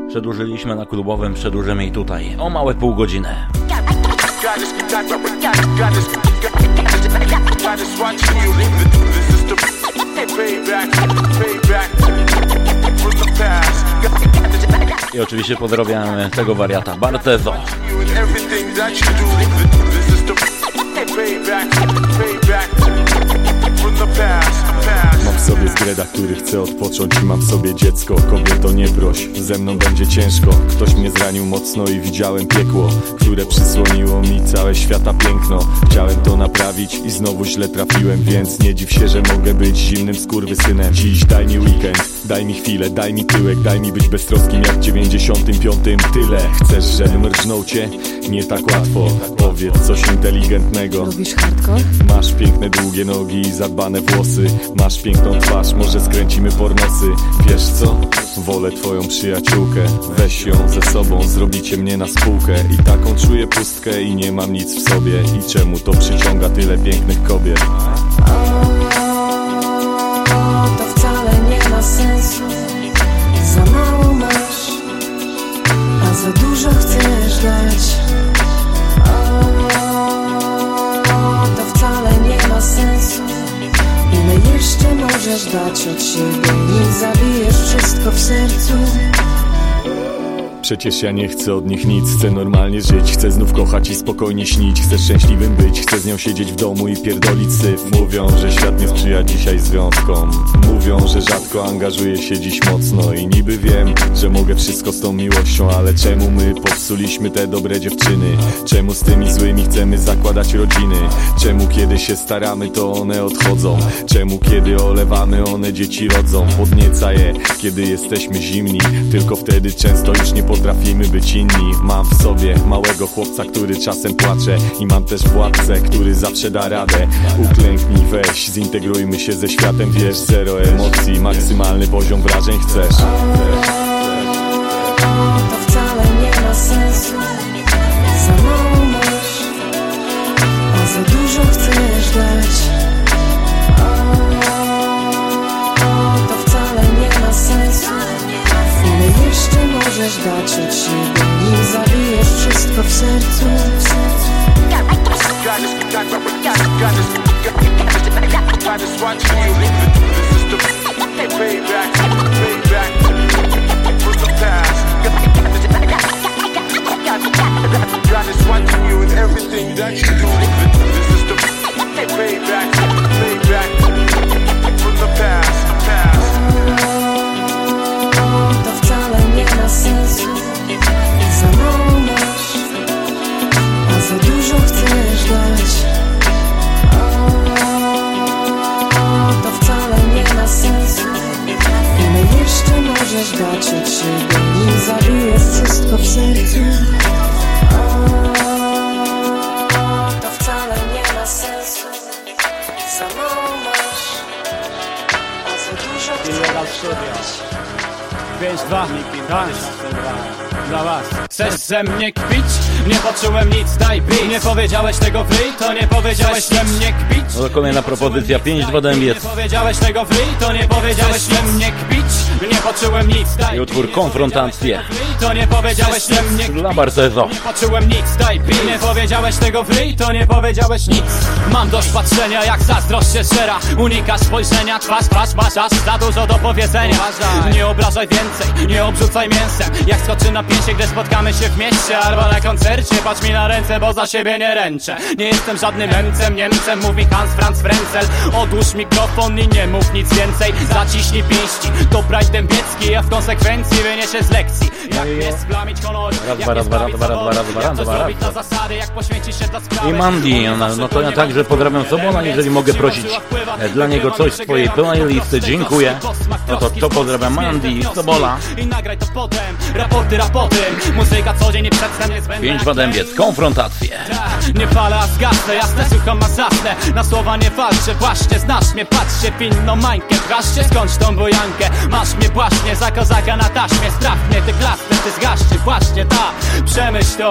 Przedłużyliśmy na klubowym, przedłużymy i tutaj o małe pół godziny. I oczywiście pozdrawiamy tego wariata Bartezo. Mam w sobie zgreda, który chce odpocząć. I mam w sobie dziecko Kobieto nie broś, ze mną będzie ciężko. Ktoś mnie zranił mocno i widziałem piekło Które przysłoniło mi całe świata piękno. Chciałem to naprawić i znowu źle trafiłem Więc nie dziw się, że mogę być zimnym skurwysynem. Dziś daj mi weekend, daj mi chwilę, daj mi tyłek Daj mi być beztroskim jak w 95 Tyle, chcesz, żebym rżnął cię? Nie tak łatwo, powiedz coś inteligentnego. Lubisz hardcore? Masz piękne długie nogi i zadbane włosy. Masz piękną twarz, może skręcimy pornosy. Wiesz co? Wolę twoją przyjaciółkę. Weź ją ze sobą, zrobicie mnie na spółkę. I taką czuję pustkę i nie mam nic w sobie. I czemu to przyciąga tyle pięknych kobiet? To wcale nie ma sensu. Za mało masz A za dużo chcesz dać. O, To wcale nie ma sensu jeszcze możesz dać od siebie. Nie zabijesz wszystko w sercu Przecież ja nie chcę od nich nic, chcę normalnie żyć Chcę znów kochać i spokojnie śnić Chcę szczęśliwym być, chcę z nią siedzieć w domu i pierdolić syf Mówią, że świat nie sprzyja dzisiaj związkom Mówią, że rzadko angażuję się dziś mocno I niby wiem, że mogę wszystko z tą miłością Ale czemu my popsuliśmy te dobre dziewczyny? Czemu z tymi złymi chcemy zakładać rodziny? Czemu kiedy się staramy to one odchodzą? Czemu kiedy olewamy one dzieci rodzą? Podnieca je, kiedy jesteśmy zimni Tylko wtedy często już nie potrafimy być inni. Mam w sobie małego chłopca, który czasem płacze. I mam też władcę, który zawsze da radę. Uklęknij, weź, zintegrujmy się ze światem. Wiesz, zero emocji, maksymalny poziom wrażeń chcesz. To wcale nie ma sensu. Za mało masz A za dużo chcesz dać jeszcze możesz dać od siebie Nim zabijesz wszystko w sercu God is watching you in everything that you do. This is the payback, payback nie ma sensu. Za mało masz A za dużo chcesz dać. O, To wcale nie ma sensu. Ile jeszcze możesz dać od siebie Nim zabijesz wszystko w sercu? O, To wcale nie ma sensu. Za mało masz A za dużo chcesz dać 5-2, tak, dla was Chcesz ze mnie kpić? Nie poczułem nic, daj beat Nie powiedziałeś tego free, to nie powiedziałeś ze mnie kpić. No to kolejna propozycja 5-2 do Nie powiedziałeś tego free, to nie powiedziałeś ze mnie kpić. Nie poczułem nic, daj i utwór Konfrontacje. to nie powiedziałeś ze mnie dla Bartezo. Nie poczułem nic, daj beat Nie powiedziałeś tego free, to nie powiedziałeś nic. Mam dość patrzenia, jak zazdrość się szera Unikasz spojrzenia, twarz, twarz, masz aż za dużo do powiedzenia. Nie obrażaj więcej, nie obrzucaj mięsem. Jak skoczy na pięcie, gdy spotkamy się w mieście Albo na koncercie, patrz mi na ręce, bo za siebie nie ręczę. Nie jestem żadnym Niemcem, Niemcem, mówi Hans Franz Frenzel. Odłóż mikrofon i nie mów nic więcej. Zaciśnij pięści, to Pride Dębiecki Ja w konsekwencji wyniesie z lekcji. Jak nie splamić honoru Raz, Jak dwa, nie raz, zawodu, dwa, raz, dwa, Jak raz, zrobić dwa. na zasady Jak poświęcić się dla sprawy I Mandy, ona, no to ja także pozdrawiam Sobola, jeżeli mogę prosić e, dla niego coś z twojej playlisty, dziękuję. No to to pozdrawiam Mandy i Sobola. I nagraj to potem. Raporty raportem Muzyka niezbędna Pięć Wadębiec, konfrontacje. Tak, Nie palę, a zgasnę, jasne, słucham, a zasnę. Na słowa nie walczę, właśnie znasz mnie Patrzcie, pilną mańkę, wraszcie, skądś tą bojankę. Masz mnie właśnie, za kozaka na taśmie Strach mnie, ty klasny, ty zgaście Właśnie ta, przemyśl to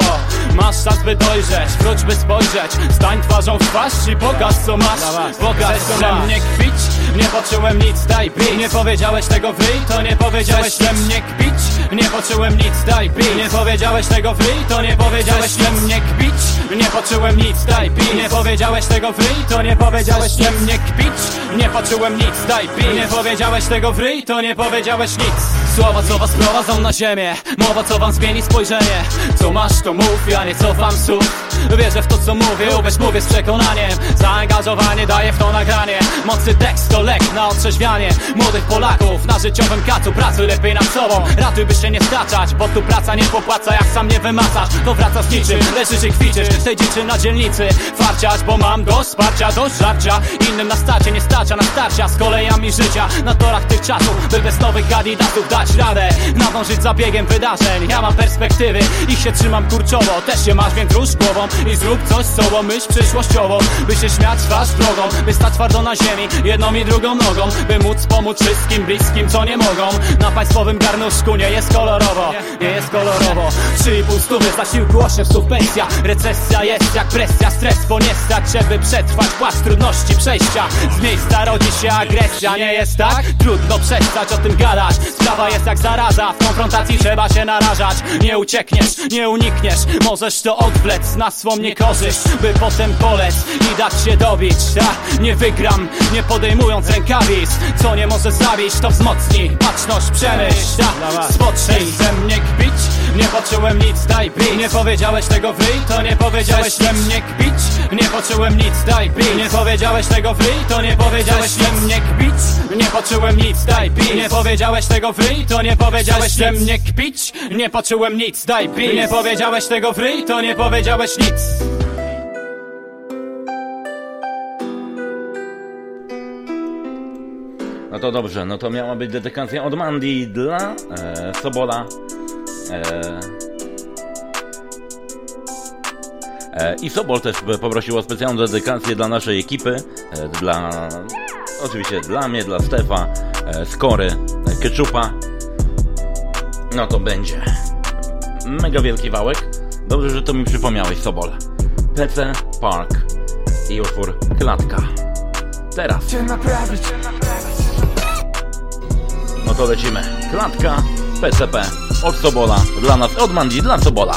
Masz czas by dojrzeć, wróć by spojrzeć. Stań twarzą w twarz i pokaż co masz. Pokaż co na mnie kpić? Nie poczułem nic, daj pi Nie powiedziałeś tego wryj, to nie powiedziałeś we mnie kpić Nie poczułem nic, daj pi Nie powiedziałeś tego wryj, to nie powiedziałeś we mnie kpić. Nie poczułem nic, daj pi Nie powiedziałeś tego wryj, to nie powiedziałeś we mnie kpić. Nie poczułem nic, daj Nie powiedziałeś tego wryj, to nie powiedziałeś nic. Słowa co was prowadzą na ziemię. Mowa co wam zmieni spojrzenie. Co masz to mów, ja nie cofam słów. Wierzę w to co mówię, uwierz mówię z przekonaniem. Zaangażowanie daje w to nagranie. Mocy tekst to lek na otrzeźwianie. Młodych Polaków na życiowym kacu Pracuj lepiej nad sobą, ratuj by się nie staczać Bo tu praca nie popłaca, jak sam nie wymacasz To wraca z niczym, leżysz i kwiczysz Tej dziczy na dzielnicy. Farciać, bo mam dość wsparcia, dość żarcia. Innym na starcie nie starcza na starcia Z kolejami życia. Na torach tych czasów By bez nowych kandydatów dać radę. Nadążyć za biegiem wydarzeń Ja mam perspektywy, ich się trzymam kurczowo. Też się masz, więc rusz głową I zrób coś z sobą, myśl przyszłościowo. By się śmiać twarz drogą By stać twardo na ziemi, jedną i drugą nogą By móc pomóc wszystkim bliskim, co nie mogą. Na państwowym garnuszku nie jest kolorowo Nie jest kolorowo. 3,5 stówy zasiłku 8 stów pensja. Recesja jest jak presja, stres Bo nie stać, żeby przetrwać płacz trudności przejścia. Z miejsca rodzi się agresja, nie jest tak? Trudno przestać o tym gadać. Sprawa jest jak zaraza, w konfrontacji trzeba się narażać. Nie uciekniesz, nie unikniesz Możesz to odwlec na swą niekorzyść By potem polec i dać się dobić Ta, Nie wygram, nie podejmując rękawic. Co nie może zabić, to wzmocni Baczność, przemyśl, ta, spocznij ze mnie kpić. Nie poczułem nic, daj pi Nie powiedziałeś tego wryj, to nie powiedziałeś we mnie kpić. Nie poczułem nic, daj pi Nie powiedziałeś tego wryj, to nie powiedziałeś we mnie kpić. Nie poczułem nic, daj pi Nie powiedziałeś tego wryj, to nie powiedziałeś we mnie kpić. Nie poczułem nic, daj pi Nie powiedziałeś tego wryj, to nie powiedziałeś nic to dobrze, no to miała być dedykacja od Mandy dla e, Sobola. E, e, I Sobol też poprosił o specjalną dedykację dla naszej ekipy, e, dla oczywiście dla mnie, dla Stefa, e, Skory, e, Ketchupa. No to będzie mega wielki wałek. Dobrze, że to mi przypomniałeś, Sobol. PC Park i utwór Klatka. Teraz. Cię naprawić No to lecimy. Klatka, PCP, od Sobola, dla nas, od Mandi, dla Sobola.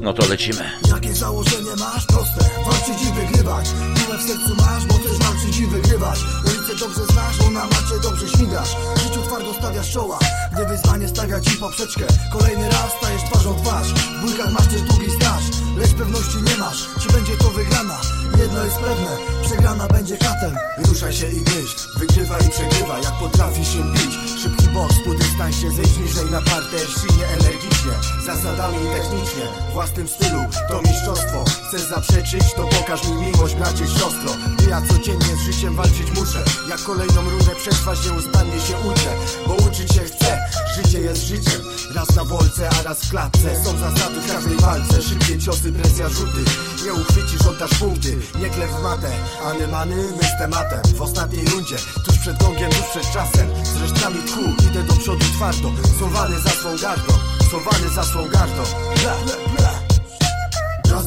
No to lecimy. Jakie założenie masz? Proste, walczyć i wygrywać. Dumę w sercu masz, bo też walczyć i wygrywać Ulicę dobrze znasz, bo na macie dobrze śmigasz. W Życiu twardo stawiasz czoła, gdy wyzwanie stawia ci poprzeczkę Kolejny raz stajesz twarzą twarz. W bójkach masz też długi staż Lecz pewności nie masz, czy będzie to wygrana? Jedno jest pewne, przegrana będzie katem. Ruszaj się i myśl, wygrywa i przegrywa Jak potrafisz się bić, szybki boks Podystań się, zejdź niżej na parter Silnie, energicznie, zasadami i technicznie Własnym stylu, to mistrzostwo. Chcesz zaprzeczyć, to pokaż mi miłość, bracie, siostro. Gdy ja codziennie z życiem walczyć muszę. Jak kolejną rundę przetrwać nieustannie się uczę Bo uczyć się chcę, życie jest życiem. Raz na wolce, a raz w klatce. Są zasady w każdej walce. Szybkie ciosy, presja, rzuty. Nie uchwycisz, oddasz punkty. Nie klep w matę, anemany, my z tematem. W ostatniej rundzie, tuż przed gongiem, tuż przed czasem. Z resztkami tchu, idę do przodu twardo. Sowany za swą gardą. Sowany za swą gardą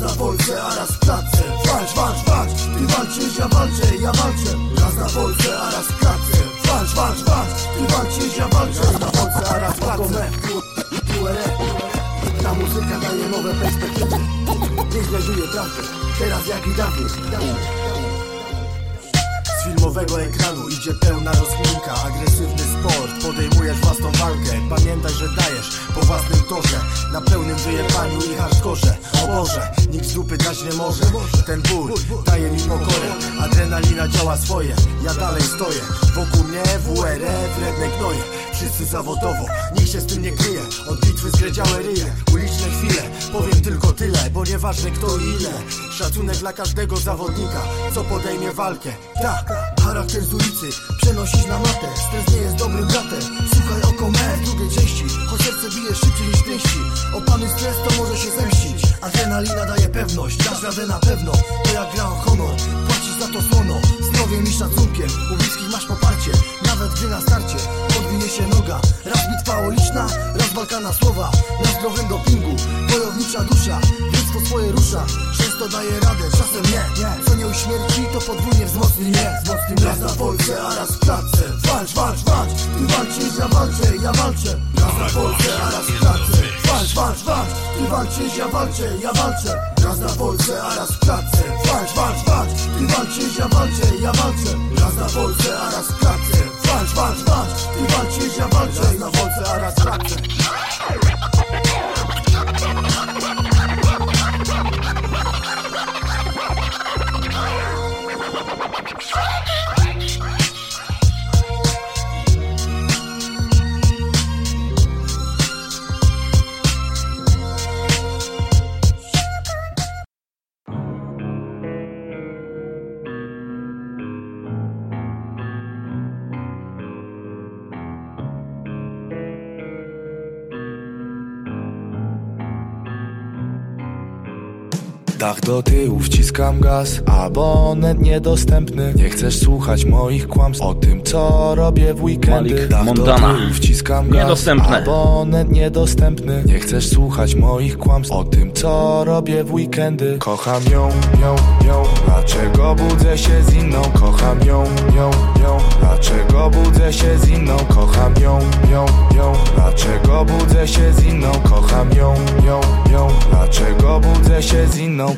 na Polsce, a raz w klatce. Walcz, walcz, walcz Ty walczysz, ja walczę, ja walczę. Raz na Polsce, a raz w klatce. Walcz, walcz, walcz Ty walczysz, ja walczę. Raz na Polsce, a raz w klatce. Ta muzyka daje nowe perspektywy. Nie znajduje prawdy Teraz jak i dawniej filmowego ekranu. Idzie pełna rozkminka Agresywny sport, podejmujesz własną walkę Pamiętaj, że dajesz po własnym torze. Na pełnym wyjebaniu i hardkorze. O Boże, nikt z dupy dać nie może. Ten ból daje mi pokorę. Adrenalina działa swoje, ja dalej stoję. Wokół mnie WRF, redne gnoje Wszyscy zawodowo, nikt się z tym nie kryje. Od bitwy zgredziałe ryje, uliczne chwile. Powiem tylko tyle, bo nieważne kto i ile. Szacunek dla każdego zawodnika, co podejmie walkę. Tak, charakter z ulicy przenosisz na matę. Stres nie jest dobrym bratem, słuchaj oko w drugiej części Choć serce bije szybciej niż pięści. Opany stres to może się zemścić. Adrenalina daje pewność, dasz radę na pewno. To jak gra o honor, płacisz za to słono. Zdrowiem i szacunkiem, u bliskich masz poparcie. Nawet gdy na starcie podwinie się noga. Raz bitwa uliczna, raz walka na słowa. Na zdrowym dopingu, wojownicza dusza. Dziecko swoje rusza, często daje radę, czasem nie. Co nie uśmierci, to podwójnie Wzmocni mnie. Raz na Polsce, a raz w klatce. Walcz, walcz, walcz, ty walczysz, ja walczę, ja walczę Raz na Polsce, a raz w klatce. Walcz, walcz, walcz, ty walczysz, ja walczę, ja walczę. Raz na Polsce, a raz w klatce. Walcz, walcz, walcz, ty walczysz, ja walczę, ja walczę. Raz na Polsce, a raz w klatce. Walcz, walcz, walcz, ty walczysz, ja walczę. Raz na Polsce, a raz w klatce [laughs] Dach do tyłu, wciskam gaz Abonent niedostępny. Nie chcesz słuchać moich kłamstw O tym co robię w weekendy. Malik Dach Montana. do tyłu, wciskam gaz Niedostępne. Abonent niedostępny. Nie chcesz słuchać moich kłamstw O tym co robię w weekendy. Kocham ją, ją, ją. Dlaczego budzę się z inną? Kocham ją, ją, ją. Dlaczego budzę się z inną? Kocham ją, ją, ją. Dlaczego budzę się z inną? Kocham ją, ją, ją. Dlaczego budzę się z inną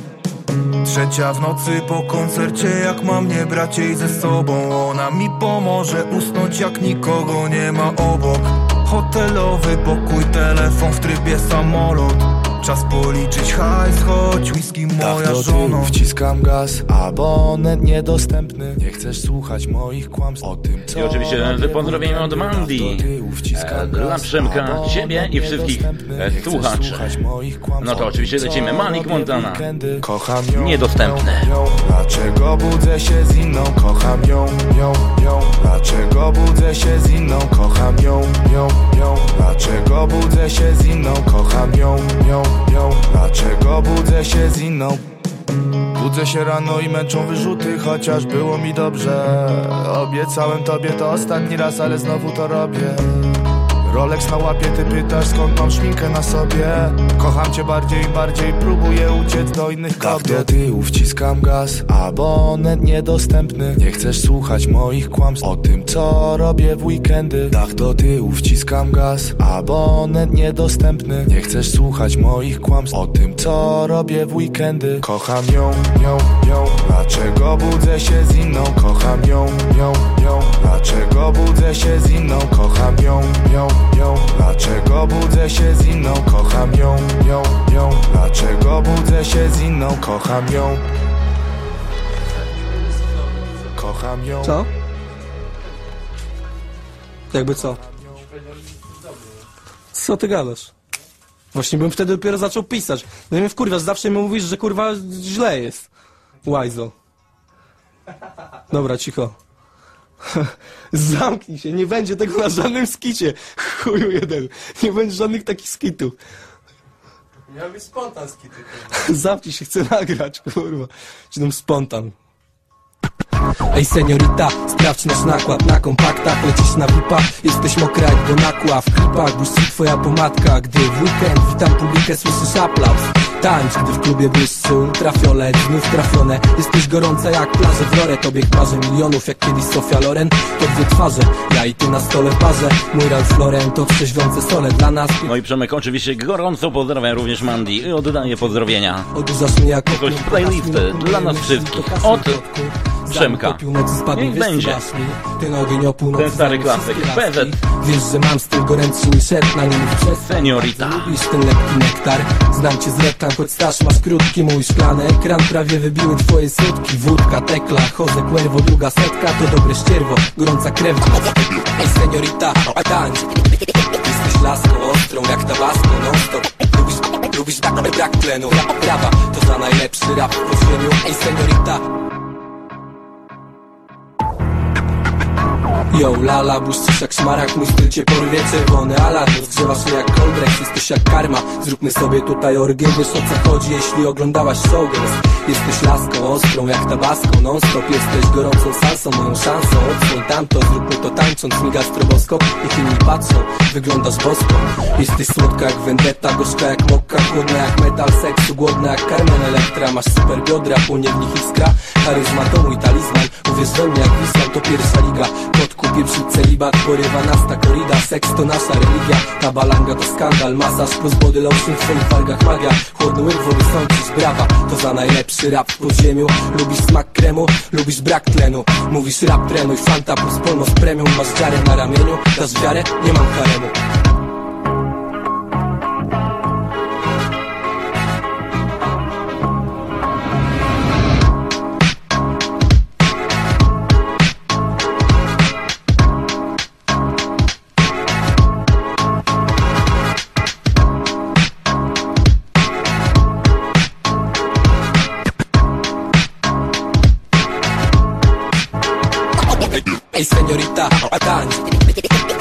Trzecia w nocy po koncercie Jak mam nie brać jej ze sobą. Ona mi pomoże usnąć jak nikogo nie ma obok. Hotelowy pokój, telefon w trybie samolot Czas policzyć hajs, choć whisky moja tyłu, wciskam gaz Abonent niedostępny Nie chcesz słuchać moich kłamstw O tym co I oczywiście robię w pozdrowienia od. Mandy e, dla. Przemka, ciebie i wszystkich niedostępny. e, słuchaczy. No to oczywiście lecimy. Malik Montana. Kocham ją, Niedostępne. ją, ją. Dlaczego budzę się z inną? Kocham ją, ją, ją Dlaczego budzę się z inną? Kocham ją, ją, ją Dlaczego budzę się z inną? Kocham ją, ją, ją Dlaczego budzę się z inną? Budzę się rano i męczą wyrzuty, chociaż było mi dobrze Obiecałem tobie to ostatni raz, ale znowu to robię Rolex na łapie, ty pytasz skąd mam szminkę na sobie? Kocham cię bardziej bardziej, próbuję uciec do innych kobiet. do tyłu, wciskam gaz Abonent niedostępny. Nie chcesz słuchać moich kłamstw O tym co robię w weekendy. Dach do tyłu, wciskam gaz Abonent niedostępny. Nie chcesz słuchać moich kłamstw O tym co robię w weekendy. Kocham ją, ją, ją Dlaczego budzę się z inną? Kocham ją, ją, ją Dlaczego budzę się z inną? Kocham ją, ją, ją Dlaczego budzę się z inną? Kocham ją, ją, ją Dlaczego budzę się z inną? Kocham ją Kocham ją Co? Jakby co? Co ty gadasz? Właśnie bym wtedy dopiero zaczął pisać. No i mnie zawsze mi mówisz, że kurwa źle jest. Łajzo. Dobra, cicho. [laughs] Zamknij się, nie będzie tego na żadnym skicie. Chuju jeden. Nie będzie żadnych takich skitów. Miał być spontan skity. [laughs] Zamknij się, chcę nagrać, kurwa. Czy tam spontan. Ej seniorita, sprawdź nasz nakład na kompaktach Lecisz na VIP-a, jesteś mokra jak do nakła W klipach błyszczy twoja pomadka Gdy w weekend witam publikę, słyszysz aplauz Tańcz, gdy w klubie błyszczy ultrafiolet Znów trafione, jesteś gorąca jak plaże w Lore Tobie marzy milionów jak kiedyś Sofia Loren. To dwie twarze, ja i ty na stole w barze Mój Ralph Lauren to trzeźwiące sole dla nas. No i Przemek oczywiście gorąco pozdrawiam również Mandy i oddaję pozdrowienia. Odurzasz mnie jak Jakoś playlisty dla nas wszystkich. Od Przemka. Niech będzie. Ten stary klasyk. PZ. Wiesz, że mam styl gorętszy niż szedł na nim przez Seniorita. Lubisz ten lekki nektar. Znam cię z reklam, choć staż masz krótki Mój szklany ekran. Prawie wybiły twoje sutki Wódka, tekla, Jose Cuervo Druga setka. To dobre ścierwo Gorąca krew. Ej seniorita, a tańcz. Jesteś laską ostrą jak tabasco non stop Lubisz, lubisz brak, brak tlenu. Rap, prawa, to za najlepszy rap w podziemiu. Ej seniorita Yo, lala, błyszczysz jak szmarak, mój styl cię porwie Czerwony alarm, rozgrzewasz mnie jak Coldrex Jesteś jak karma, zróbmy sobie tutaj orgię Wiesz o co chodzi, jeśli oglądałaś showgirls. Jesteś laską ostrą jak tabasco Non stop, jesteś gorącą salsą Moją szansą, odsłoń tamto Zróbmy to tańcząc, miga stroboskop Niech inni patrzą, wyglądasz bosko. Jesteś słodka jak vendetta, gorzka jak mokka Chłodna jak metal, seksu, głodna jak Carmen Electra Masz super biodra, płonie w nich iskra Charyzma mój talizman we mnie jak Wisła, to pierwsza liga. Kotku, pieprzyć celibat, porywa nas ta korida. Seks to nasza religia, ta balanga to skandal Masaż. Plus body lotion w twoich wargach magia. Chłodny łyk wody sądzisz, brawa To za najlepszy rap w podziemiu. Lubisz smak kremu, lubisz brak tlenu. Mówisz rap trenuj, fanta plus polmos premium. Masz dziarę na ramieniu, dasz wiarę, nie mam haremu Ej seniorita, a tańcz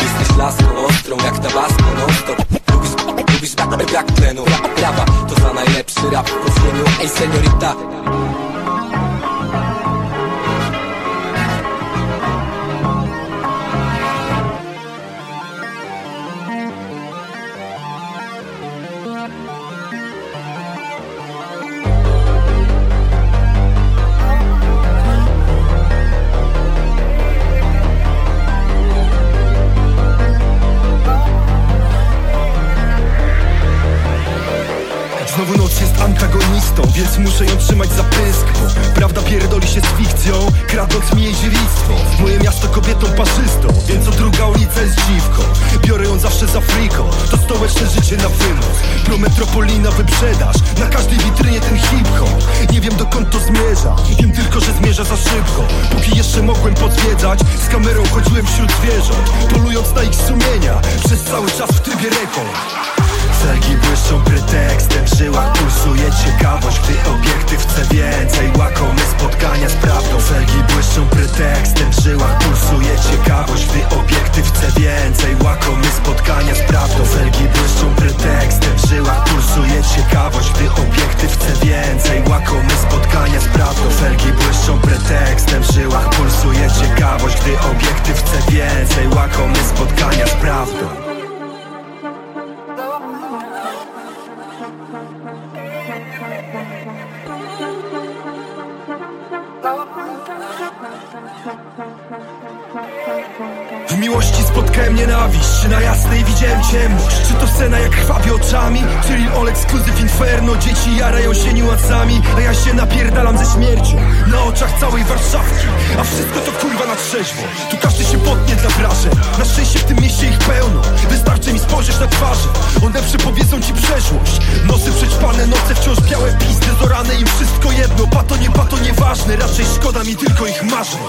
Jesteś laską ostrą jak tabasco non stop. Lubisz, lubisz brak, tlenu prawa, to za najlepszy rap w podziemiu Ej seniorita Znowu noc jest antagonistą, więc muszę ją trzymać za pysk. Prawda pierdoli się z fikcją, kradnąc mi jej dziewictwo Moje miasto kobietą parzystą, więc co druga ulica jest dziwką Biorę ją zawsze za friko, to stołeczne życie na wynos. Prometropolina wyprzedaż, na każdej witrynie ten hip-hop Nie wiem dokąd to zmierza, wiem tylko, że zmierza za szybko. Póki jeszcze mogłem pozwiedzać, z kamerą chodziłem wśród zwierząt Polując na ich sumienia, przez cały czas w trybie rekord Felgi błyszczą pretekstem, w żyłach pulsuje ciekawość Gdy obiektyw chce więcej, łakomy spotkania z prawdą. Felgi błyszczą pretekstem, w żyłach pulsuje ciekawość Gdy obiektyw chce więcej, łakomy spotkania z prawdą. Felgi błyszczą pretekstem, w żyłach pulsuje ciekawość Gdy obiektyw chce więcej, łakomy spotkania z prawdą. Felgi błyszczą pretekstem, w żyłach pulsuje ciekawość Gdy obiektyw chce więcej, łakomy spotkania z prawdą nienawiść na jasnej widziałem ciemność. Czy to scena jak krwawi oczami? Czyli all exclusive inferno Dzieci jarają się niuansami A ja się napierdalam ze śmiercią Na oczach całej Warszawki A wszystko to kurwa na trzeźwo. Tu każdy się potnie dla wrażeń. Na szczęście w tym mieście ich pełno. Wystarczy mi spojrzeć na twarze. One przepowiedzą ci przeszłość. Nosy przećpane, noce wciąż białe pizdy. Zorane im wszystko jedno. Pato nie pato nieważne. Raczej szkoda mi tylko ich marzeń.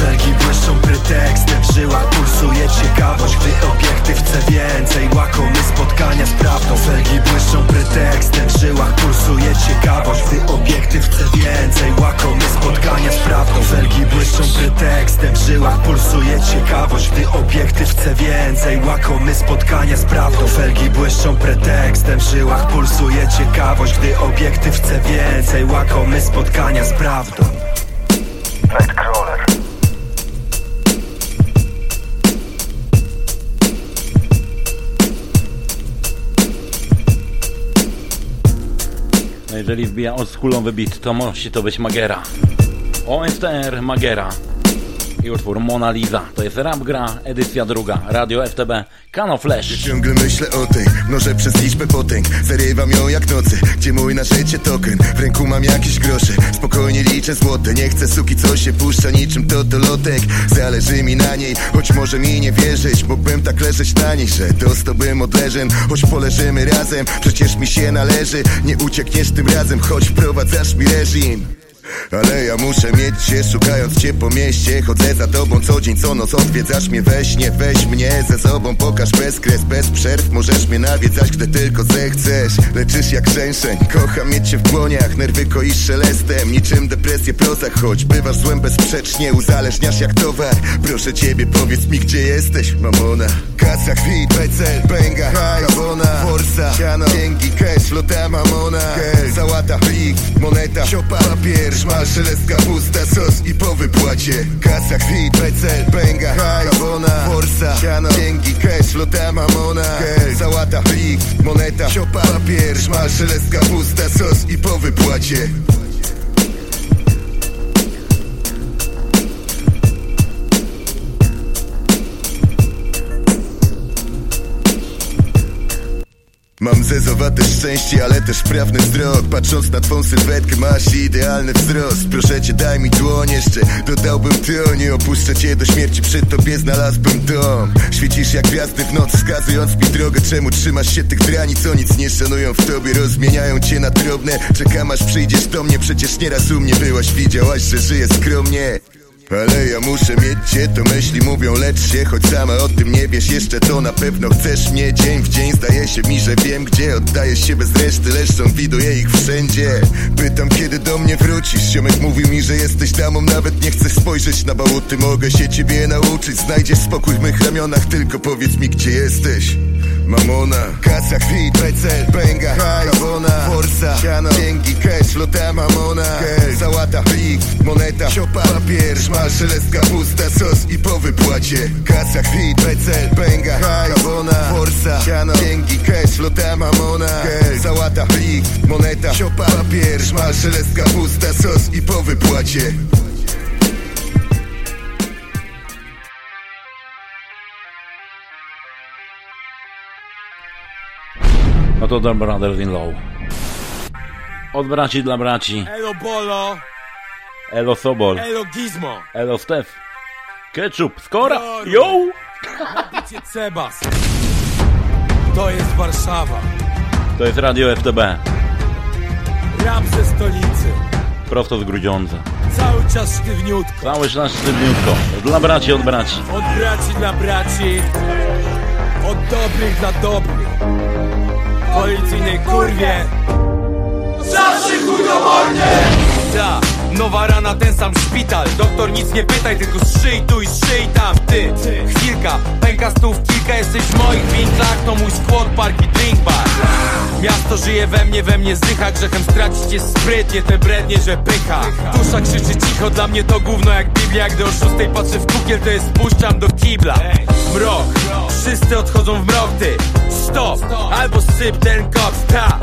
Felgi błyszczą pretekstem W żyłach. Pulsuje ciekawość Gdy obiektyw chce więcej. Łakomy spotkania z prawdą. Felgi błyszczą pretekstem W żyłach. Pulsuje ciekawość Gdy obiektyw chce więcej. Łakomy spotkania z prawdą. Felgi błyszczą pretekstem. W żyłach pulsuje ciekawość. Gdy obiektyw chce więcej Łakomy spotkania z prawdą. Felgi błyszczą pretekstem. W żyłach pulsuje ciekawość. Gdy obiektyw chce więcej Łakomy spotkania z prawdą jeżeli wbija oldschoolowy beat, to musi to być Magera. OSTR Magera. I utwór Mona Lisa. To jest rap gra, edycja druga. Radio FTB, Kano Flash. Ciągle myślę o tej, mnożę przez liczbę potęg. Zarywam ją jak nocy, gdzie mój na życie token. W ręku mam jakieś grosze, spokojnie liczę złote. Nie chcę suki, co się puszcza niczym totolotek Zależy mi na niej, choć może mi nie wierzyć. Mógłbym tak leżeć na niej, że dostałbym odleżem Choć poleżymy razem, przecież mi się należy. Nie uciekniesz tym razem, choć wprowadzasz mi reżim Ale ja muszę mieć cię, szukając cię po mieście. Chodzę za tobą co dzień, co noc Odwiedzasz mnie we śnie, weź mnie ze sobą Pokaż bez kres, bez przerw. Możesz mnie nawiedzać, gdy tylko zechcesz. Leczysz jak rzęszeń, kocham mieć cię w dłoniach. Nerwy koisz szelestem, niczym depresję prozach. Choć bywasz złem bezsprzecznie, uzależniasz jak towar. Proszę ciebie, powiedz mi gdzie jesteś, mamona? Kasa, kwit, becel, pęga, kawona Forsa, siano, dzięki, cash, flota, mamona. Gel, sałata, plik, moneta, siopa, papier Szmal, szelest, kapusta, sos i po wypłacie. Kasa, kwit, becel, pęga, kawona Forsa, siano, dzięki, cash, flota, mamona. Gel, sałata, plik, moneta, siopa, papier Szmal, szelest, kapusta, sos i po wypłacie Mam zezowate szczęście, ale też prawny wzrok. Patrząc na twą sylwetkę masz idealny wzrost. Proszę cię daj mi dłoń jeszcze, dodałbym to Nie opuszczę cię do śmierci, przy tobie znalazłbym dom. Świecisz jak gwiazdy w noc, wskazując mi drogę. Czemu trzymasz się tych drani, co nic nie szanują w tobie Rozmieniają cię na drobne, czekam aż przyjdziesz do mnie. Przecież nieraz u mnie byłaś, widziałaś, że żyję skromnie ale ja muszę mieć cię, to myśli mówią lecz się Choć sama o tym nie wiesz. Jeszcze to na pewno chcesz mnie Dzień w dzień. Zdaje się mi, że wiem gdzie Oddajesz się bez reszty, leszczą widuję ich wszędzie. Pytam kiedy do mnie wrócisz. Ziomek mówił mi, że jesteś damą. Nawet nie chcesz spojrzeć na bałuty. Mogę się ciebie nauczyć. Znajdziesz spokój w mych ramionach. Tylko powiedz mi gdzie jesteś. Mamona, kasa, kwit, becel, pęga, kawona Forsa, siano, dzięki, cash, flota, mamona Gel, sałata, plik, moneta, siopa, papier Szmal, szelest, kapusta, sos i po wypłacie. Kasa, kwit, becel, pęga, kawona Forsa, siano, dzięki, cash, flota, mamona. Gel, sałata, plik, moneta, siopa, papier Szmal, szelest, kapusta, sos i po wypłacie. No to The Brothers in Law. Od braci dla braci. Elo Bolo, Elo Sobol. Elo Gizmo Elo Stef. Ketchup, skora. Joru. Yo! Napicie Cebas To jest Warszawa To jest Radio FTB. Rap ze stolicy Prosto z Grudziądza. Cały czas sztywniutko Cały czas sztywniutko. Dla braci, od braci. Od braci dla braci Od dobrych dla dobrych Policyjnej kurwie Zawsze chujowornie Ta, nowa rana, ten sam szpital. Doktor nic nie pytaj, tylko strzyj tu i strzyj tam. Ty, chwilka, pęka stów kilka Jesteś w moich winklach, to mój squad park i drink bar. Miasto żyje we mnie, we mnie zdycha. Grzechem stracić jest sprytnie, te brednie, że pycha. Dusza krzyczy cicho, dla mnie to gówno jak Biblia. Gdy o szóstej patrzę w kukiel, to je spuszczam do kibla. Mrok, wszyscy odchodzą w mrok, ty. Stop, albo syp ten koks, ta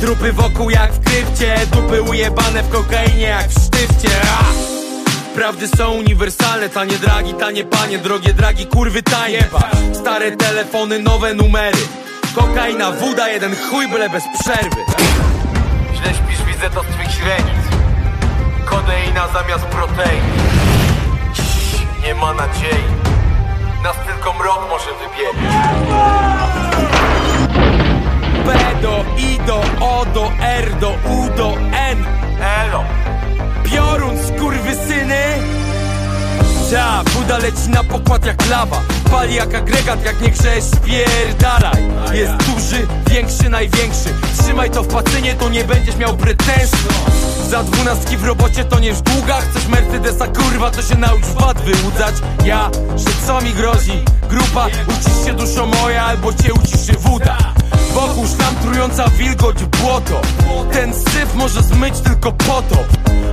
Trupy wokół jak w krypcie Dupy ujebane w kokainie jak w sztywcie A! Prawdy są uniwersalne, tanie dragi, tanie panie Drogie dragi, kurwy tanie Stare telefony, nowe numery. Kokaina, woda, jeden chuj, byle bez przerwy. Źle śpisz, widzę to z twych źrenic. Kodeina zamiast protein. Nie ma nadziei. Nas tylko mrok może wybielić B do I do O do R do U do N. Elo. Piorun, skurwysyny Ta, woda leci na pokład jak lawa. Pali jak agregat, jak nie grzesz, spierdalaj. Jest duży, większy, największy. Trzymaj to w pacynie, to nie będziesz miał pretensji. Za dwunastki w robocie to nie w długach. Chcesz Mercedesa, kurwa, to się naucz wad wyłudzać. Ja, że co mi grozi? Grupa, ucisz się duszo moja Albo cię uciszy woda Wokół szlam trująca wilgoć, błoto. Ten syf może zmyć tylko potop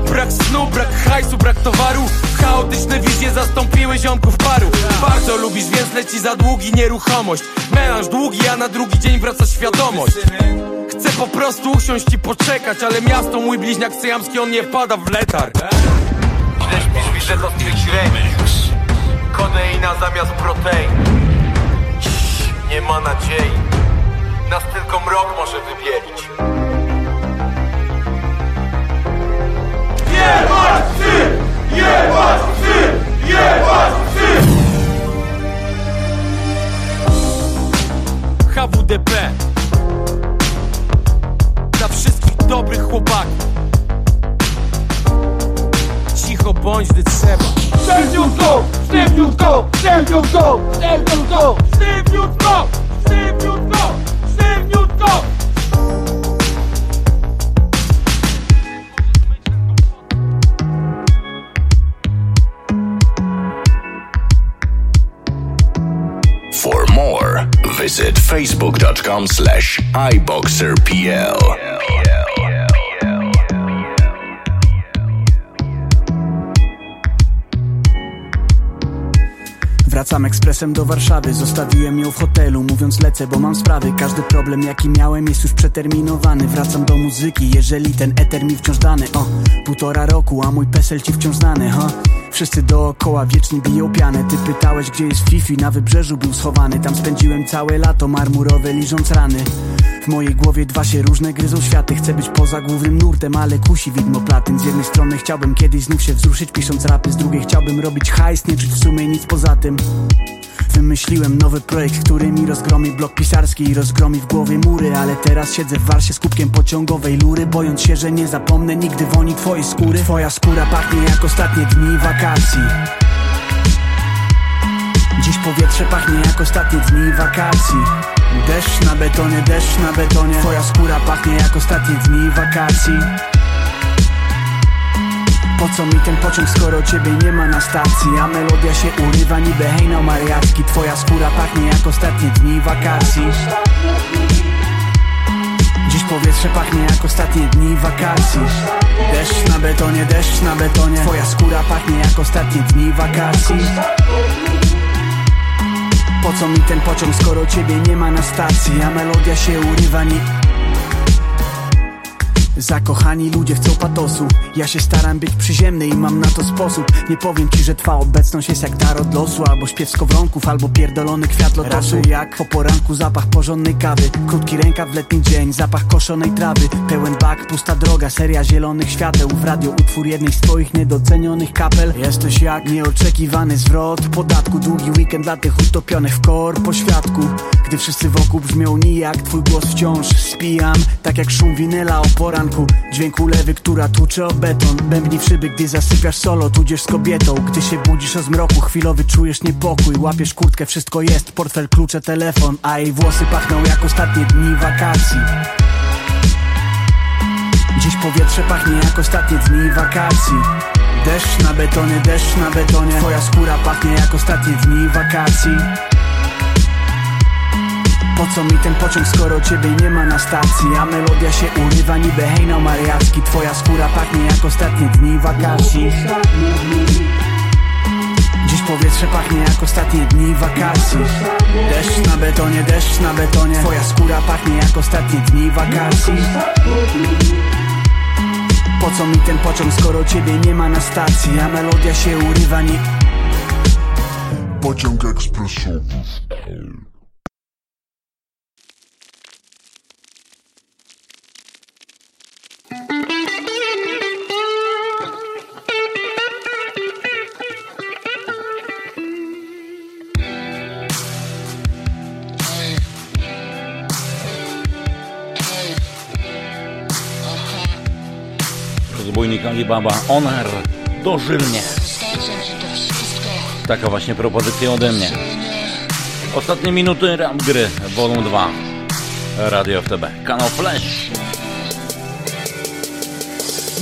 Brak snu, brak hajsu, brak towaru. Chaotyczne wizje zastąpiły ziomków paru. Bardzo lubisz, więc leci za długi nieruchomość. Melanż długi, a na drugi dzień wraca świadomość. Chcę po prostu usiąść i poczekać Ale miasto, mój bliźniak syjamski, on nie wpada w letarg Źle śpisz, widzę to Kodeina zamiast protein. Nie ma nadziei Nas tylko mrok może wybielić. Jebać psy! Jebać psy! Jebać psy! HWDP Dla wszystkich dobrych chłopaków cicho bądź, gdy trzeba. Sztywniutko, sztywniutko, sztywniutko, sztywniutko, sztywniutko, sztywniutko, sztywniutko. For more, visit facebook.com slash iboxerpl. Wracam ekspresem do Warszawy, zostawiłem ją w hotelu Mówiąc lecę, bo mam sprawy. Każdy problem jaki miałem jest już przeterminowany. Wracam do muzyki, jeżeli ten eter mi wciąż dany. O, półtora roku, a mój pesel ci wciąż znany, ha? Wszyscy dookoła wiecznie biją pianę. Ty pytałeś gdzie jest Fifi, na wybrzeżu był schowany. Tam spędziłem całe lato marmurowe liżąc rany. W mojej głowie dwa się różne gryzą światy. Chcę być poza głównym nurtem, ale kusi widmo platyn. Z jednej strony chciałbym kiedyś znów się wzruszyć pisząc rapy. Z drugiej chciałbym robić hajs, nie czuć w sumie nic poza tym Wymyśliłem nowy projekt, który mi rozgromi blok pisarski i rozgromi w głowie mury Ale teraz siedzę w warsie z kubkiem pociągowej lury Bojąc się, że nie zapomnę nigdy woni twojej skóry. Twoja skóra pachnie jak ostatnie dni wakacji. Dziś powietrze pachnie jak ostatnie dni wakacji. Deszcz na betonie, deszcz na betonie. Twoja skóra pachnie jak ostatnie dni wakacji Po co mi ten pociąg, skoro ciebie nie ma na stacji? A melodia się urywa niby hejnał mariacki. Twoja skóra pachnie jak ostatnie dni wakacji. Dziś powietrze pachnie jak ostatnie dni wakacji. Deszcz na betonie, deszcz na betonie. Twoja skóra pachnie jak ostatnie dni wakacji. Po co mi ten pociąg, skoro ciebie nie ma na stacji? A melodia się urywa ni... Zakochani ludzie chcą patosu. Ja się staram być przyziemny i mam na to sposób. Nie powiem ci, że twa obecność jest jak dar od losu Albo śpiew skowronków, albo pierdolony kwiat lotosu. Raczej jak po poranku zapach porządnej kawy Krótki rękaw w letni dzień, zapach koszonej trawy. Pełen bak, pusta droga, seria zielonych świateł. W radio utwór jednej z twoich niedocenionych kapel. Jesteś jak nieoczekiwany zwrot podatku. Długi weekend dla tych utopionych w kor po świadku Gdy wszyscy wokół brzmią nijak Twój głos wciąż spijam. Tak jak szum winyla o poranku. Dźwięk ulewy, która tłucze o beton. Bębni w szyby, gdy zasypiasz solo Tudzież z kobietą. Gdy się budzisz o zmroku Chwilowy czujesz niepokój. Łapiesz kurtkę, wszystko jest Portfel, klucze, telefon. A jej włosy pachną jak ostatnie dni wakacji. Dziś powietrze pachnie jak ostatnie dni wakacji. Deszcz na betonie, deszcz na betonie. Twoja skóra pachnie jak ostatnie dni wakacji po co mi ten pociąg, skoro ciebie nie ma na stacji? A melodia się urywa niby hejnał mariacki. Twoja skóra pachnie jak ostatnie dni wakacji. Dziś powietrze pachnie jak ostatnie dni wakacji. Deszcz na betonie, deszcz na betonie. Twoja skóra pachnie jak ostatnie dni wakacji. Po co mi ten pociąg, skoro ciebie nie ma na stacji? A melodia się urywa ni... Pociąg ekspresowy Rozbójnik Alibaba Honor dożylnie. Taka właśnie propozycja ode mnie. Ostatnie minuty rap gry, Volum 2. Radio FTB, kanał Flash.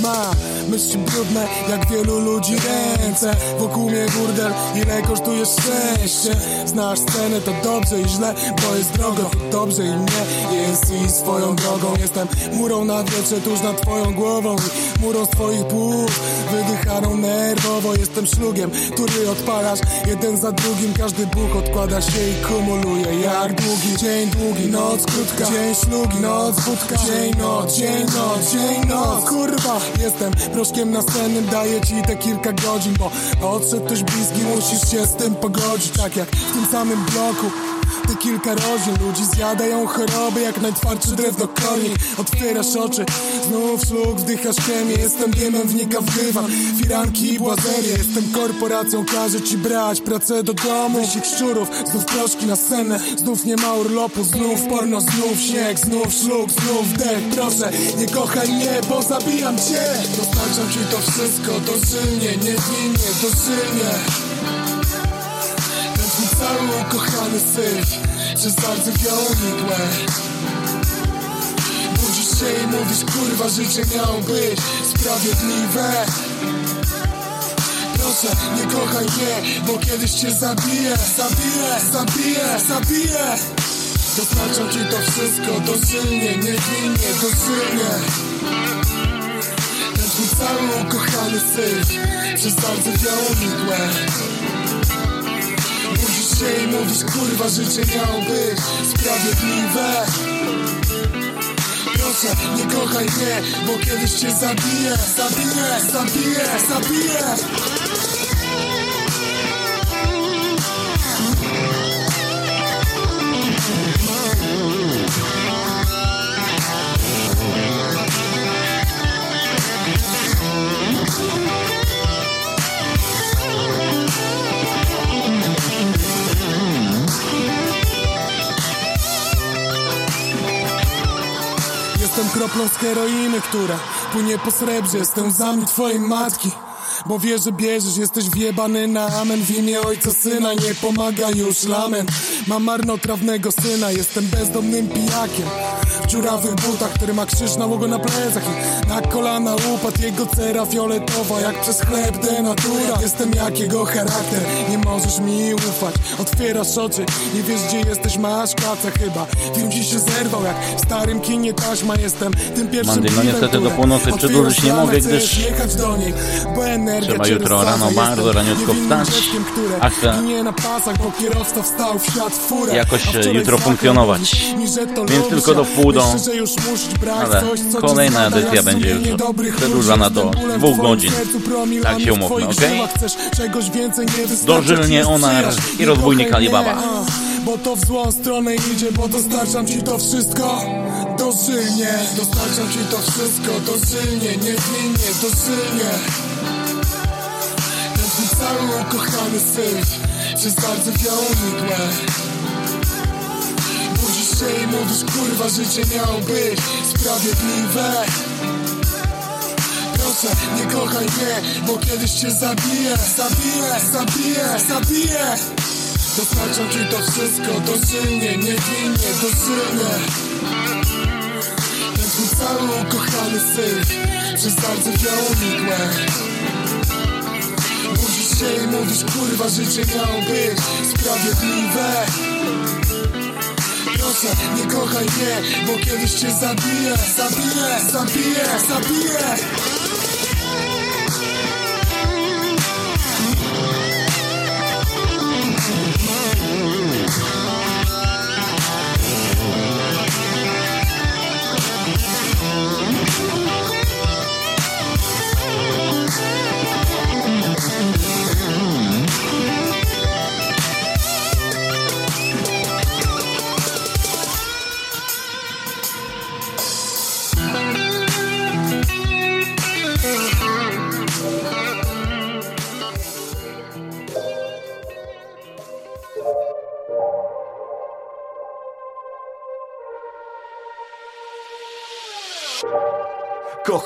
Ma myśli brudne, jak wielu ludzi ręce. Wokół mnie burdel, ile kosztuje szczęście? Znasz scenę, to dobrze i źle, bo jest drogo dobrze i nie, jest i swoją drogą Jestem murą na wietrze, tuż nad twoją głową I murą z twoich płów, wydychaną nerwowo Jestem szlugiem, który odpalasz jeden za drugim. Każdy buch odkłada się i kumuluje Jak długi. Dzień, długi, noc krótka. Dzień szlugi, noc wódka. Dzień, noc, dzień, noc, dzień, noc Kurwa, jestem proszkiem nasennym Daję ci te kilka godzin, bo odszedł ktoś bliski Musisz się z tym pogodzić Tak jak w tym samym bloku Te kilka rodzin. Ludzi zjadają choroby Jak najtwardsze drewno kornik Otwierasz oczy, znów szluk, wdychasz chemię Jestem dymem, wnika w dywan. Firanki i błazerie. Jestem korporacją, każę ci brać pracę do domu. Wyścig szczurów, znów proszki na scenę. Znów nie ma urlopu, znów porno, znów śnieg Znów szluk, znów dech. Proszę, nie kochaj mnie, bo zabijam cię. Dostarczam ci to wszystko dożylnie, niewinnie, dożylnie Ten twój cały ukochany syf Przez bardzo unikłe. Budzisz się i mówisz kurwa życie miało być sprawiedliwe. Proszę nie kochaj mnie, bo kiedyś cię zabiję. Zabiję, zabiję, zabiję. Dostarczam ci to wszystko dożylnie, niewinnie, dożylnie Ten twój cały ukochany syf Przez bardzo unikłe się i mówisz kurwa miało być sprawiedliwe. Proszę nie kochaj mnie, bo kiedyś cię zabiję Zabiję, zabiję, zabiję kroplą z heroiny, która płynie po srebrze. Jestem łzami twojej matki. Bo wiesz, że bierzesz, jesteś wjebany na amen. W imię ojca syna nie pomaga już lament Mam marnotrawnego syna, jestem bezdomnym pijakiem W dziurawych butach, który ma krzyż na łogo na plecach I na kolana upadł jego cera fioletowa Jak przez chleb denatura. Jestem jak jego charakter, nie możesz mi ufać. Otwierasz oczy, nie wiesz gdzie jesteś, masz kaca chyba. Film ci się zerwał jak w starym kinie taśma Jestem. Tym pierwszym Mandy, no niestety do północy przedłużyć nie mogę, gdyż Trzeba jutro rano bardzo raniutko wstać, a chcę ginie na pasach, bo kierowca wstał w świat w furę. jakoś, jutro funkcjonować. Więc tylko do wpół do- Już brać Ale kolejna edycja będzie dobrych Przedłużana do dwóch godzin. Tak się umówmy, wystarczy Dożylnie Onar i Nie rozbójnik Alibaba. Bo to w złą stronę idzie, bo dostarczam ci to wszystko. Dożylnie, dostarczam ci to wszystko. Dożylnie, niewinnie, dożylnie. Ten cały ukochany syf. Przez bardzo Budzisz się i mówisz kurwa życie miało być sprawiedliwe. Proszę nie kochaj mnie, bo kiedyś cię zabiję. Zabiję, zabiję, zabiję. Dostarczam ci to wszystko dożylnie, niewinnie, dożylnie Ten twój cały ukochany syf Przez bardzo unikłe Budzisz się i mówisz kurwa życie miało być sprawiedliwe Proszę nie kochaj mnie, bo kiedyś cię zabiję Zabiję, zabiję, zabiję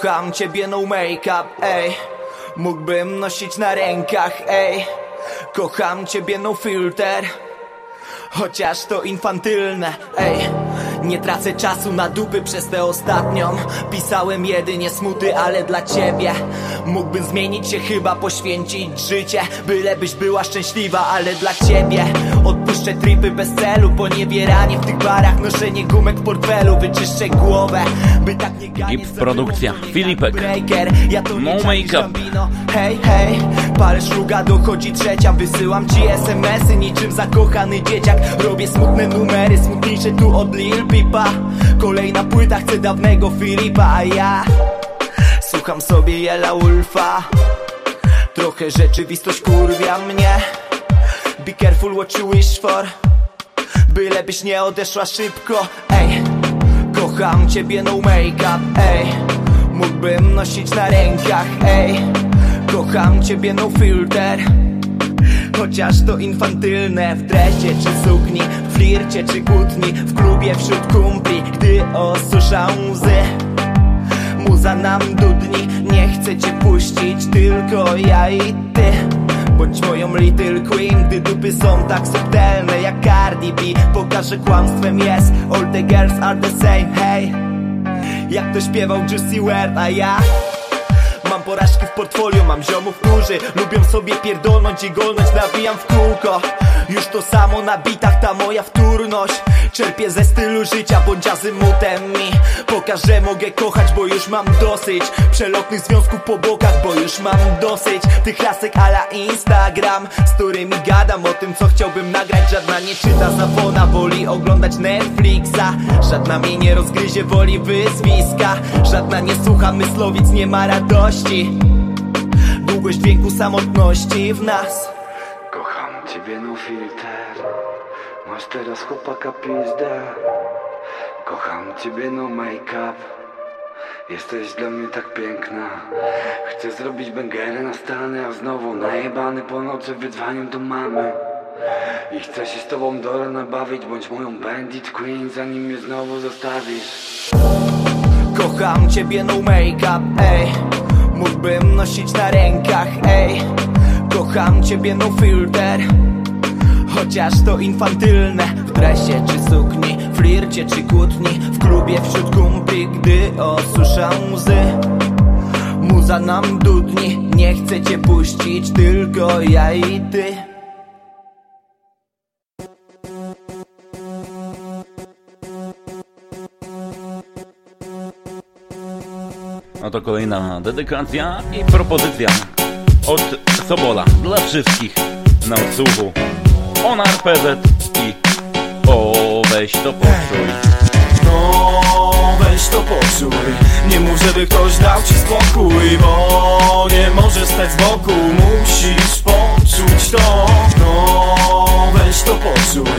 Kocham ciebie no make-up, ej. Mógłbym nosić na rękach, ej. Kocham ciebie no filter. Chociaż to infantylne, ej Nie tracę czasu na dupy przez tę ostatnią. Pisałem jedynie smuty, ale dla ciebie. Mógłbym zmienić się chyba, poświęcić życie Bylebyś była szczęśliwa, ale dla ciebie. Odpuszczę tripy bez celu Poniewieranie w tych barach Noszenie gumek w portfelu. Wyczyszczę głowę, by tak nie ganić produkcja, Filipek. Ja No make-up. Hej, hej, parę szluga dochodzi trzecia Wysyłam ci smsy niczym zakochany dzieciak. Robię smutne numery, smutniejsze tu od Lil Pipa. Kolejna płyta, chcę dawnego Filipa A ja słucham sobie Jela Ulfa. Trochę rzeczywistość kurwia mnie. Be careful what you wish for Bylebyś nie odeszła szybko, ej Kocham ciebie no make-up, ej. Mógłbym nosić na rękach, ej. Kocham ciebie no filter. Chociaż to infantylne W dresie czy sukni flircie czy kłótni W klubie wśród kumpli Gdy osusza łzy. Muza nam dudni Nie chcę cię puścić Tylko ja i ty. Bądź moją little queen Gdy dupy są tak subtelne jak Cardi B. Pokażę kłamstwem jest All the girls are the same, hey. Jak to śpiewał Juicy WRLD, a ja? Mam porażki w portfolio, mam ziomów, którzy Lubią sobie pierdolnąć i golnąć Nawijam w kółko Już to samo na bitach, ta moja wtórność. Czerpię ze stylu życia, bądź azymutem mi. Pokaż, że mogę kochać, bo już mam dosyć. Przelotnych związków po bokach, bo już mam dosyć. Tych lasek ala Instagram Z którymi gadam o tym, co chciałbym nagrać. Żadna nie czyta zawona, woli oglądać Netflixa. Żadna mnie nie rozgryzie, woli wyzwiska Żadna nie słucha myslowic, nie ma radości. Długość dźwięku samotności w nas ciebie no filter. Masz teraz chłopaka pizdę Kocham ciebie no make-up. Jesteś dla mnie tak piękna. Chcę zrobić bęgery na stany A znowu najebany po nocy wydzwaniam do mamy. I chcę się z tobą do rana bawić Bądź moją bandit queen Zanim mnie znowu zostawisz. Kocham ciebie no make-up, ej. Mógłbym nosić na rękach, ej Kocham ciebie no filter. Chociaż to infantylne. W dresie czy sukni, flircie czy kłótni W klubie wśród kumpli, gdy osusza łzy. Muza nam dudni, nie chcę cię puścić Tylko ja i ty. No to kolejna dedykacja i propozycja od Sobola dla wszystkich na odsłuchu. On RPZ i o weź to poczuj. No weź to poczuj Nie mów, żeby ktoś dał ci spokój Bo nie możesz stać z boku Musisz poczuć to. No weź to poczuj.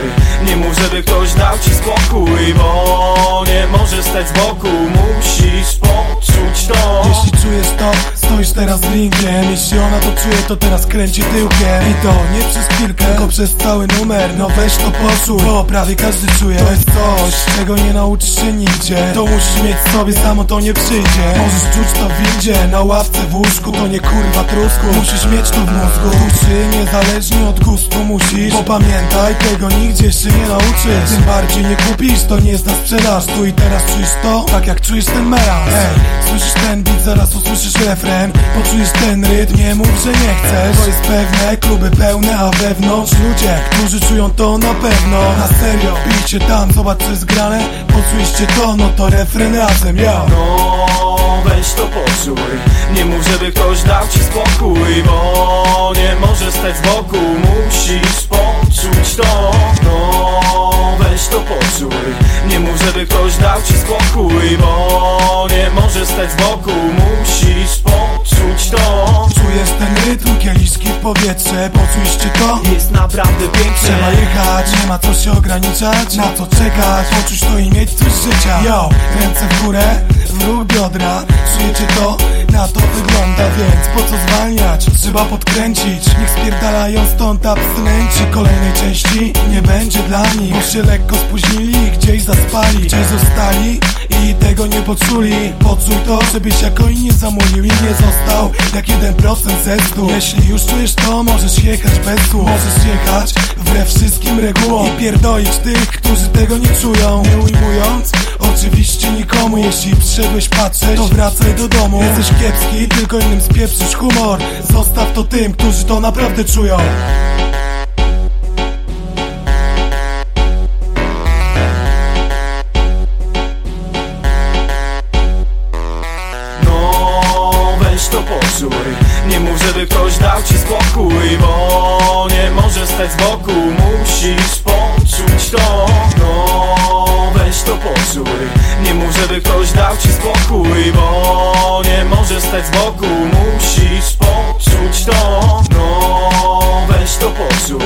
Nie mów, żeby ktoś dał ci spokój Bo nie możesz stać z boku. Musisz poczuć to. Jeśli czujesz to, stoisz teraz ringiem. Jeśli ona to czuje, to teraz kręci tyłkiem. I to nie przez chwilkę, tylko przez cały numer. No weź to poczuj, bo prawie każdy czuje. To jest coś, czego nie nauczysz się nigdzie. To musisz mieć w sobie, samo to nie przyjdzie. Możesz czuć to w windzie, na ławce, w łóżku. To nie kurwa trusku, musisz mieć to w mózgu. Uczy, niezależnie od gustu musisz. Bo pamiętaj, tego nigdzie się nie nauczysz. Tym bardziej nie kupisz, to nie jest na sprzedaż Tu i teraz czujesz to, tak jak czujesz ten melanż Ej, słyszysz ten beat, zaraz usłyszysz refren. Poczujesz ten rytm, nie mów, że nie chcesz. To jest pewne, kluby pełne, a wewnątrz ludzie Którzy czują to na pewno. Na serio, bijcie tam, zobacz co jest grane. Poczujecie to, no to refren razem, No weź to poczuj. Nie mów, żeby ktoś dał ci spokój Bo nie możesz stać z boku. Musisz poczuć to No weź to poczuj. Nie mów, żeby ktoś dał ci spokój Bo nie możesz stać z boku. Musisz poczuć to. Czujesz ten rytm, kieliszki w powietrze Poczujecie to? Jest naprawdę piękne Trzeba jechać, nie ma co się ograniczać. Na co czekać, poczuć to i mieć coś życia. Yo, ręce w górę, w ruch biodra. Czujecie to? Na to wygląda, więc po co zwalniać? Trzeba podkręcić, niech spierdalają stąd abstynenci. Kolejnej części nie będzie dla nich. Bo się lekko spóźnili, gdzieś zaspali. Gdzieś zostali i tego nie poczuli. Poczuj to, żebyś jako inni zamówił i nie został Jak 1% zestu Jeśli już czujesz to, możesz jechać bez słów. Możesz jechać wbrew wszystkim regułom. I pierdolić tych, którzy tego nie czują. Nie ujmując, oczywiście nikomu Jeśli przyszedłeś patrzeć, to wracaj do domu. Jesteś kiepski, tylko innym spieprzysz humor. Zostaw to tym, którzy to naprawdę czują to poczuj. Nie mów, żeby ktoś dał ci spokój Bo nie możesz stać z boku. Musisz poczuć to. No weź to poczuj. Nie mów, żeby ktoś dał ci spokój Bo nie możesz stać z boku. Musisz poczuć to. No weź to poczuj.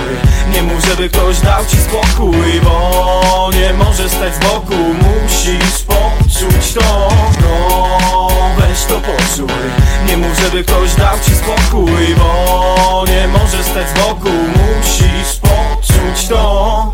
Nie mów, żeby ktoś dał ci spokój Bo nie możesz stać z boku. Musisz poczuć to No weź to poczuj. Nie mów, żeby ktoś dał ci spokój Bo nie możesz stać z boku. Musisz poczuć to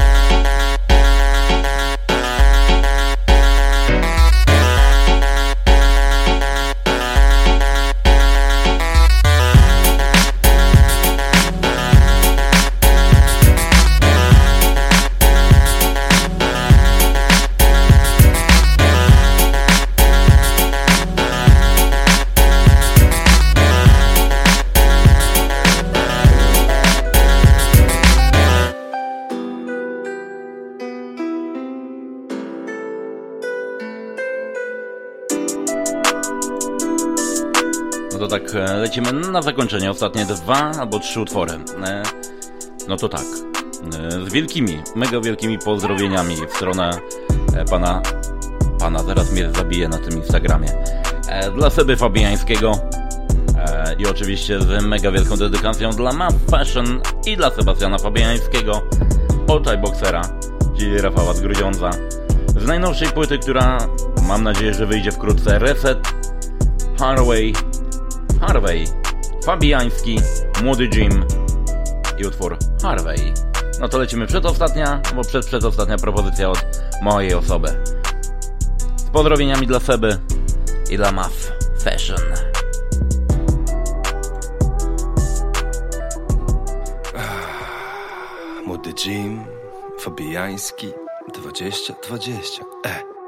to tak, e, lecimy na zakończenie. Ostatnie dwa albo trzy utwory. E, No to tak. E, Z wielkimi, mega wielkimi pozdrowieniami w stronę pana. Pana, zaraz mnie zabije na tym Instagramie. Dla Seby Fabiańskiego. I oczywiście z mega wielką dedykacją dla Map Fashion i dla Sebastiana Fabiańskiego, Oczaj Boksera, czyli Rafała z Grudziądza. Z najnowszej płyty, która mam nadzieję, że wyjdzie wkrótce, Reset, Harway, Harvey, Fabiański, Młody Jim i utwór Harvey. No to lecimy przedostatnia, bo przed przedostatnia propozycja od mojej osoby. Z pozdrowieniami dla Seby i dla Math Fashion. Młody Jim, Fabiański, 20-20, e.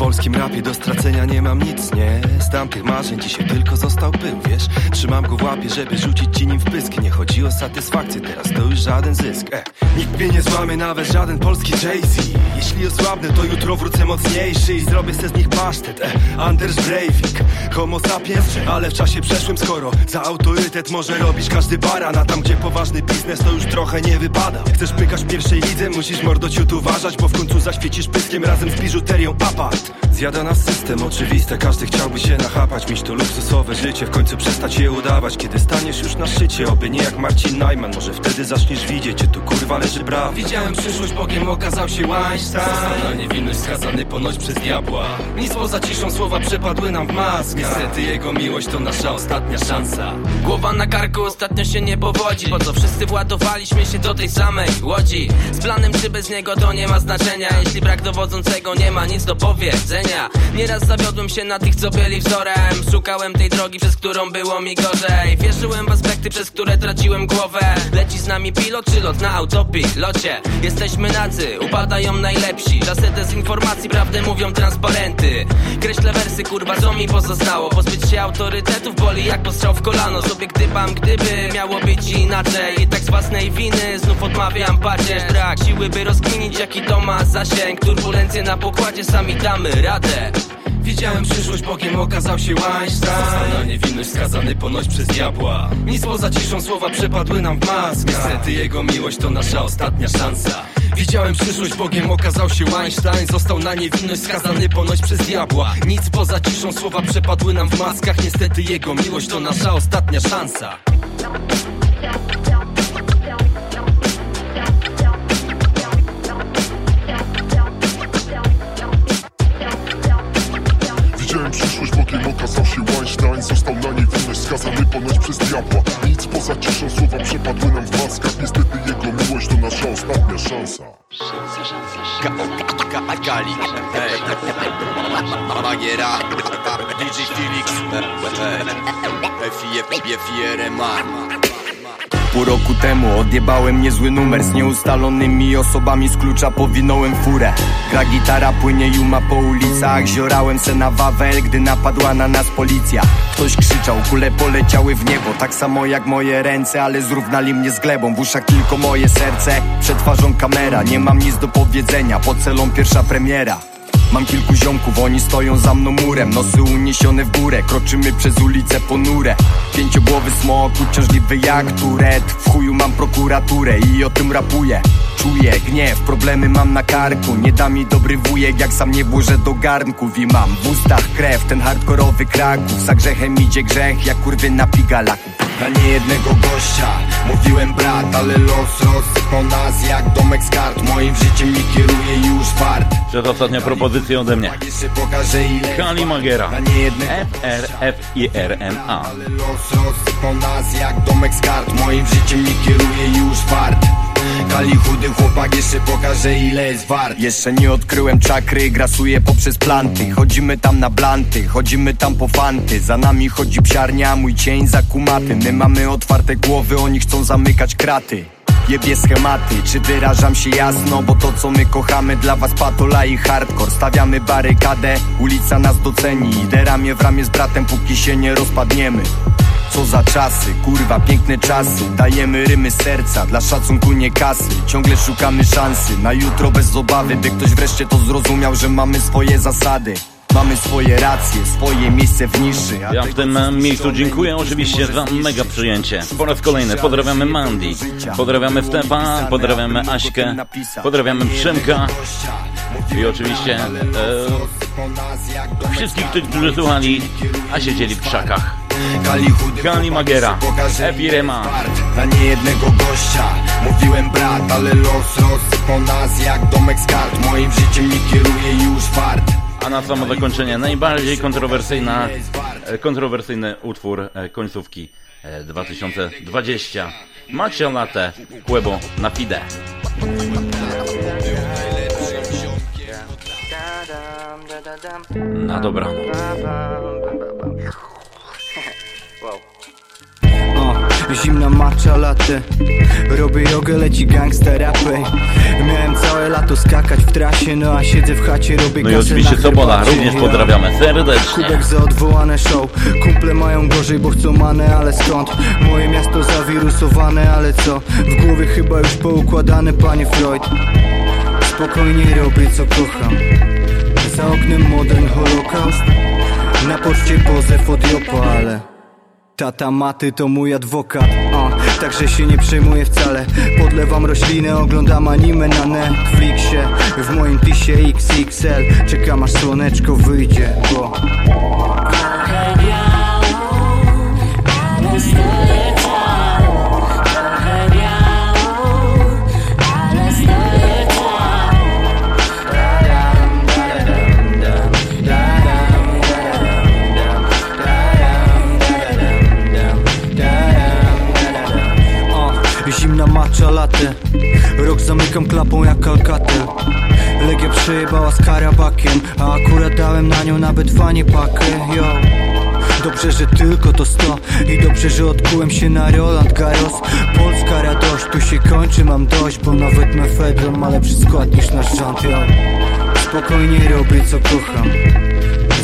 Polskim rapie do stracenia nie mam nic, nie? Z tamtych marzeń dzisiaj tylko został pył, wiesz? Trzymam go w łapie, żeby rzucić ci nim w pysk. Nie chodzi o satysfakcję, teraz to już żaden zysk, e. Nikt mnie nie złamie, nawet żaden polski Jay-Z. Jeśli osłabnę, to jutro wrócę mocniejszy I zrobię se z nich pasztet, e. Anders Breivik Homo sapiens, ale w czasie przeszłym skoro Za autorytet może robić każdy baran A tam gdzie poważny biznes, to już trochę nie wypada. Chcesz pykać pierwszej lidze, musisz mordociut uważać Bo w końcu zaświecisz pyskiem razem z biżuterią apart Zjada nas system, oczywiste, każdy chciałby się nachapać Mieć to luksusowe życie, w końcu przestać je udawać. Kiedy staniesz już na szczycie, oby nie jak Marcin Najman Może wtedy zaczniesz widzieć, gdzie tu kurwa leży prawda Widziałem przyszłość, Bogiem okazał się Weinstein Został na niewinność skazany ponoć przez diabła. Nic poza ciszą słowa przepadły nam w mask Niestety jego miłość to nasza ostatnia szansa. Głowa na karku ostatnio się nie powodzi Po co wszyscy władowaliśmy się do tej samej łodzi. Z planem czy bez niego to nie ma znaczenia. Jeśli brak dowodzącego nie ma nic do powiedzenia. Nieraz zawiodłem się na tych co byli wzorem. Szukałem tej drogi, przez którą było mi gorzej. Wierzyłem w aspekty, przez które traciłem głowę. Leci z nami pilot czy lot na autopilocie? Jesteśmy nadzy, upadają najlepsi. Czasy dezinformacji, prawdę mówią transparenty. Kreślę wersy, kurwa, co mi pozostało. Pozbyć się autorytetów boli jak postrzał w kolano. Sobie gdybam, gdyby miało być inaczej. I tak z własnej winy znów odmawiam pacierz Brak siły, by rozkminić jaki to ma zasięg. Turbulencje na pokładzie, sami damy radę. Widziałem przyszłość, Bogiem okazał się Weinstein Został na niewinność skazany ponoć przez diabła. Nic poza ciszą słowa przepadły nam w mask Niestety jego miłość to nasza ostatnia szansa. Widziałem przyszłość, Bogiem okazał się Weinstein Został na niewinność skazany ponoć przez diabła. Nic poza ciszą słowa przepadły nam w maskach. Niestety jego miłość to nasza ostatnia szansa skazany ponoć przez diabła. Nic poza ciszą, słowa przepadły nam w maskach. Niestety jego miłość to nasza ostatnia szansa. Gali. Magiera DJ Felix. FIRMA Pół roku temu odjebałem niezły numer Z nieustalonymi osobami z klucza powinąłem furę. Gra gitara, płynie juma po ulicach Ziorałem se na Wawel, gdy napadła na nas policja. Ktoś krzyczał, kule poleciały w niebo Tak samo jak moje ręce, ale zrównali mnie z glebą. W uszach tylko moje serce, przed twarzą kamera Nie mam nic do powiedzenia, pod celą pierwsza premiera Mam kilku ziomków, oni stoją za mną murem. Nosy uniesione w górę, kroczymy przez ulicę ponure. Pięciogłowy smok, uciążliwy jak turet. W chuju mam prokuraturę i o tym rapuję. Czuję gniew, problemy mam na karku. Nie da mi dobry wujek, jak sam nie włożę do garnków I mam w ustach krew, ten hardkorowy Kraków. Za grzechem idzie grzech, jak kurwy na pigalaku na niejednego gościa Mówiłem brat, ale los rozsypał nas jak domek z kart Moim życiem nie kieruje już fart Przedostatnia propozycja ode mnie. Kali Magera. F-R-F-I-R-M-A. Los rozsypał nas jak domek z kart Moim życiem nie kieruje już fart Kali chudy chłopak jeszcze pokaże ile jest wart. Jeszcze nie odkryłem czakry, grasuję poprzez planty. Chodzimy tam na blanty, chodzimy tam po fanty. Za nami chodzi psiarnia, mój cień za kumaty. My mamy otwarte głowy, oni chcą zamykać kraty. Jebie schematy, czy wyrażam się jasno? Bo to co my kochamy dla was patola i hardcore. Stawiamy barykadę, ulica nas doceni. Idę ramię w ramię z bratem, póki się nie rozpadniemy co za czasy, kurwa, piękne czasy. Dajemy rymy serca, dla szacunku nie kasy. Ciągle szukamy szansy, na jutro bez obawy By ktoś wreszcie to zrozumiał, że mamy swoje zasady. Mamy swoje racje, swoje miejsce w niszy. Ja w tym miejscu dziękuję oczywiście za mega przyjęcie. Po raz kolejny pozdrawiamy Mandy, pozdrawiamy Stepa, pozdrawiamy Aśkę, pozdrawiamy Przemka i oczywiście e, wszystkich tych, którzy słuchali, a siedzieli w krzakach. Kali Magera, Epirema. Na niejednego gościa Mówiłem brat, ale los rozsypał nas jak domek z kart Moim życiem nie kieruje już fart A na samo zakończenie najbardziej kontrowersyjna, e, kontrowersyjny utwór e, końcówki e, 2020. Macie latę, Kłebo na fide. Na dobranoc. Zimna matcha latte Robię jogę, leci gangsta rapej Miałem całe lato skakać w trasie No a siedzę w chacie, robię No i kasę oczywiście na herbacie. również pozdrawiamy serdecznie. Kubek za odwołane show Kumple mają gorzej, bo chcą manę, ale skąd? Moje miasto zawirusowane, ale co? W głowie chyba już poukładane, panie Freud Spokojnie robię co kocham Za oknem modern holokaust Na poczcie pozew od Jopa, ale Tata maty to mój adwokat, o, także się nie przejmuję wcale. Podlewam rośliny, oglądam anime na Netflixie. W moim tisie XXL Czekam aż słoneczko wyjdzie, bo O, zamykam klapą jak Alcatel Legia przejebała z Karabakiem A akurat dałem na nią nawet fanie pakę, yo. Dobrze, że tylko to 100 I dobrze, że odkułem się na Roland Garros. Polska radość, tu się kończy, mam dość Bo nawet mefedron ma lepszy skład niż nasz rząd, yo. Spokojnie robię co kocham.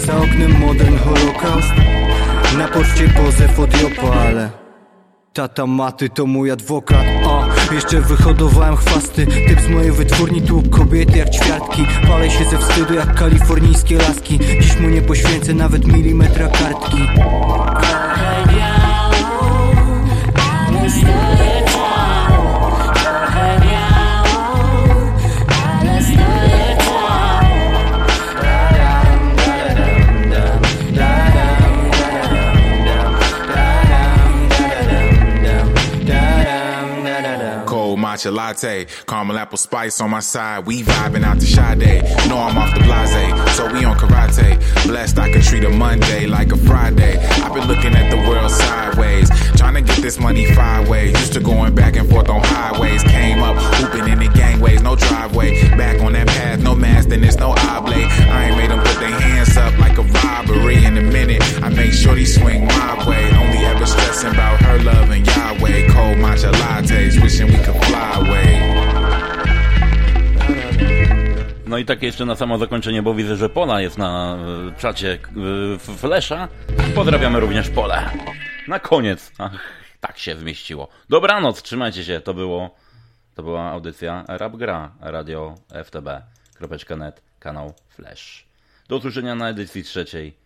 Za oknem modern holokaust. Na poczcie pozew od Jopa, ale Tata maty to mój adwokat O, jeszcze wyhodowałem chwasty. Typ z mojej wytwórni tłuk kobiety jak ćwiartki. Palę się ze wstydu jak kalifornijskie laski. Dziś mu nie poświęcę nawet milimetra kartki matcha latte, caramel apple spice on my side. We vibing out the Sade. Know I'm off the blase, so we on karate. Blessed I can treat a Monday like a Friday. I've been looking at the world sideways, trying to get this money five ways. Used to going back and forth on highways. Came up hooping in the gangways, no driveway. Back on that path, no mask, then it's no oblate. I ain't made them put their hands up like a robbery. In a minute, I make sure they swing my way. Only ever stressing about her love and Yahweh. Cold matcha lattes, wishing we could fly. No i tak jeszcze na samo zakończenie, bo widzę, że Pola jest na e, czacie e, Flesza. Pozdrawiamy również Pole. Na koniec. Ach, tak się zmieściło. Dobranoc, trzymajcie się. To było, to była audycja Rap Gra, radio ftb.net, kanał Flash. Do usłyszenia na edycji trzeciej.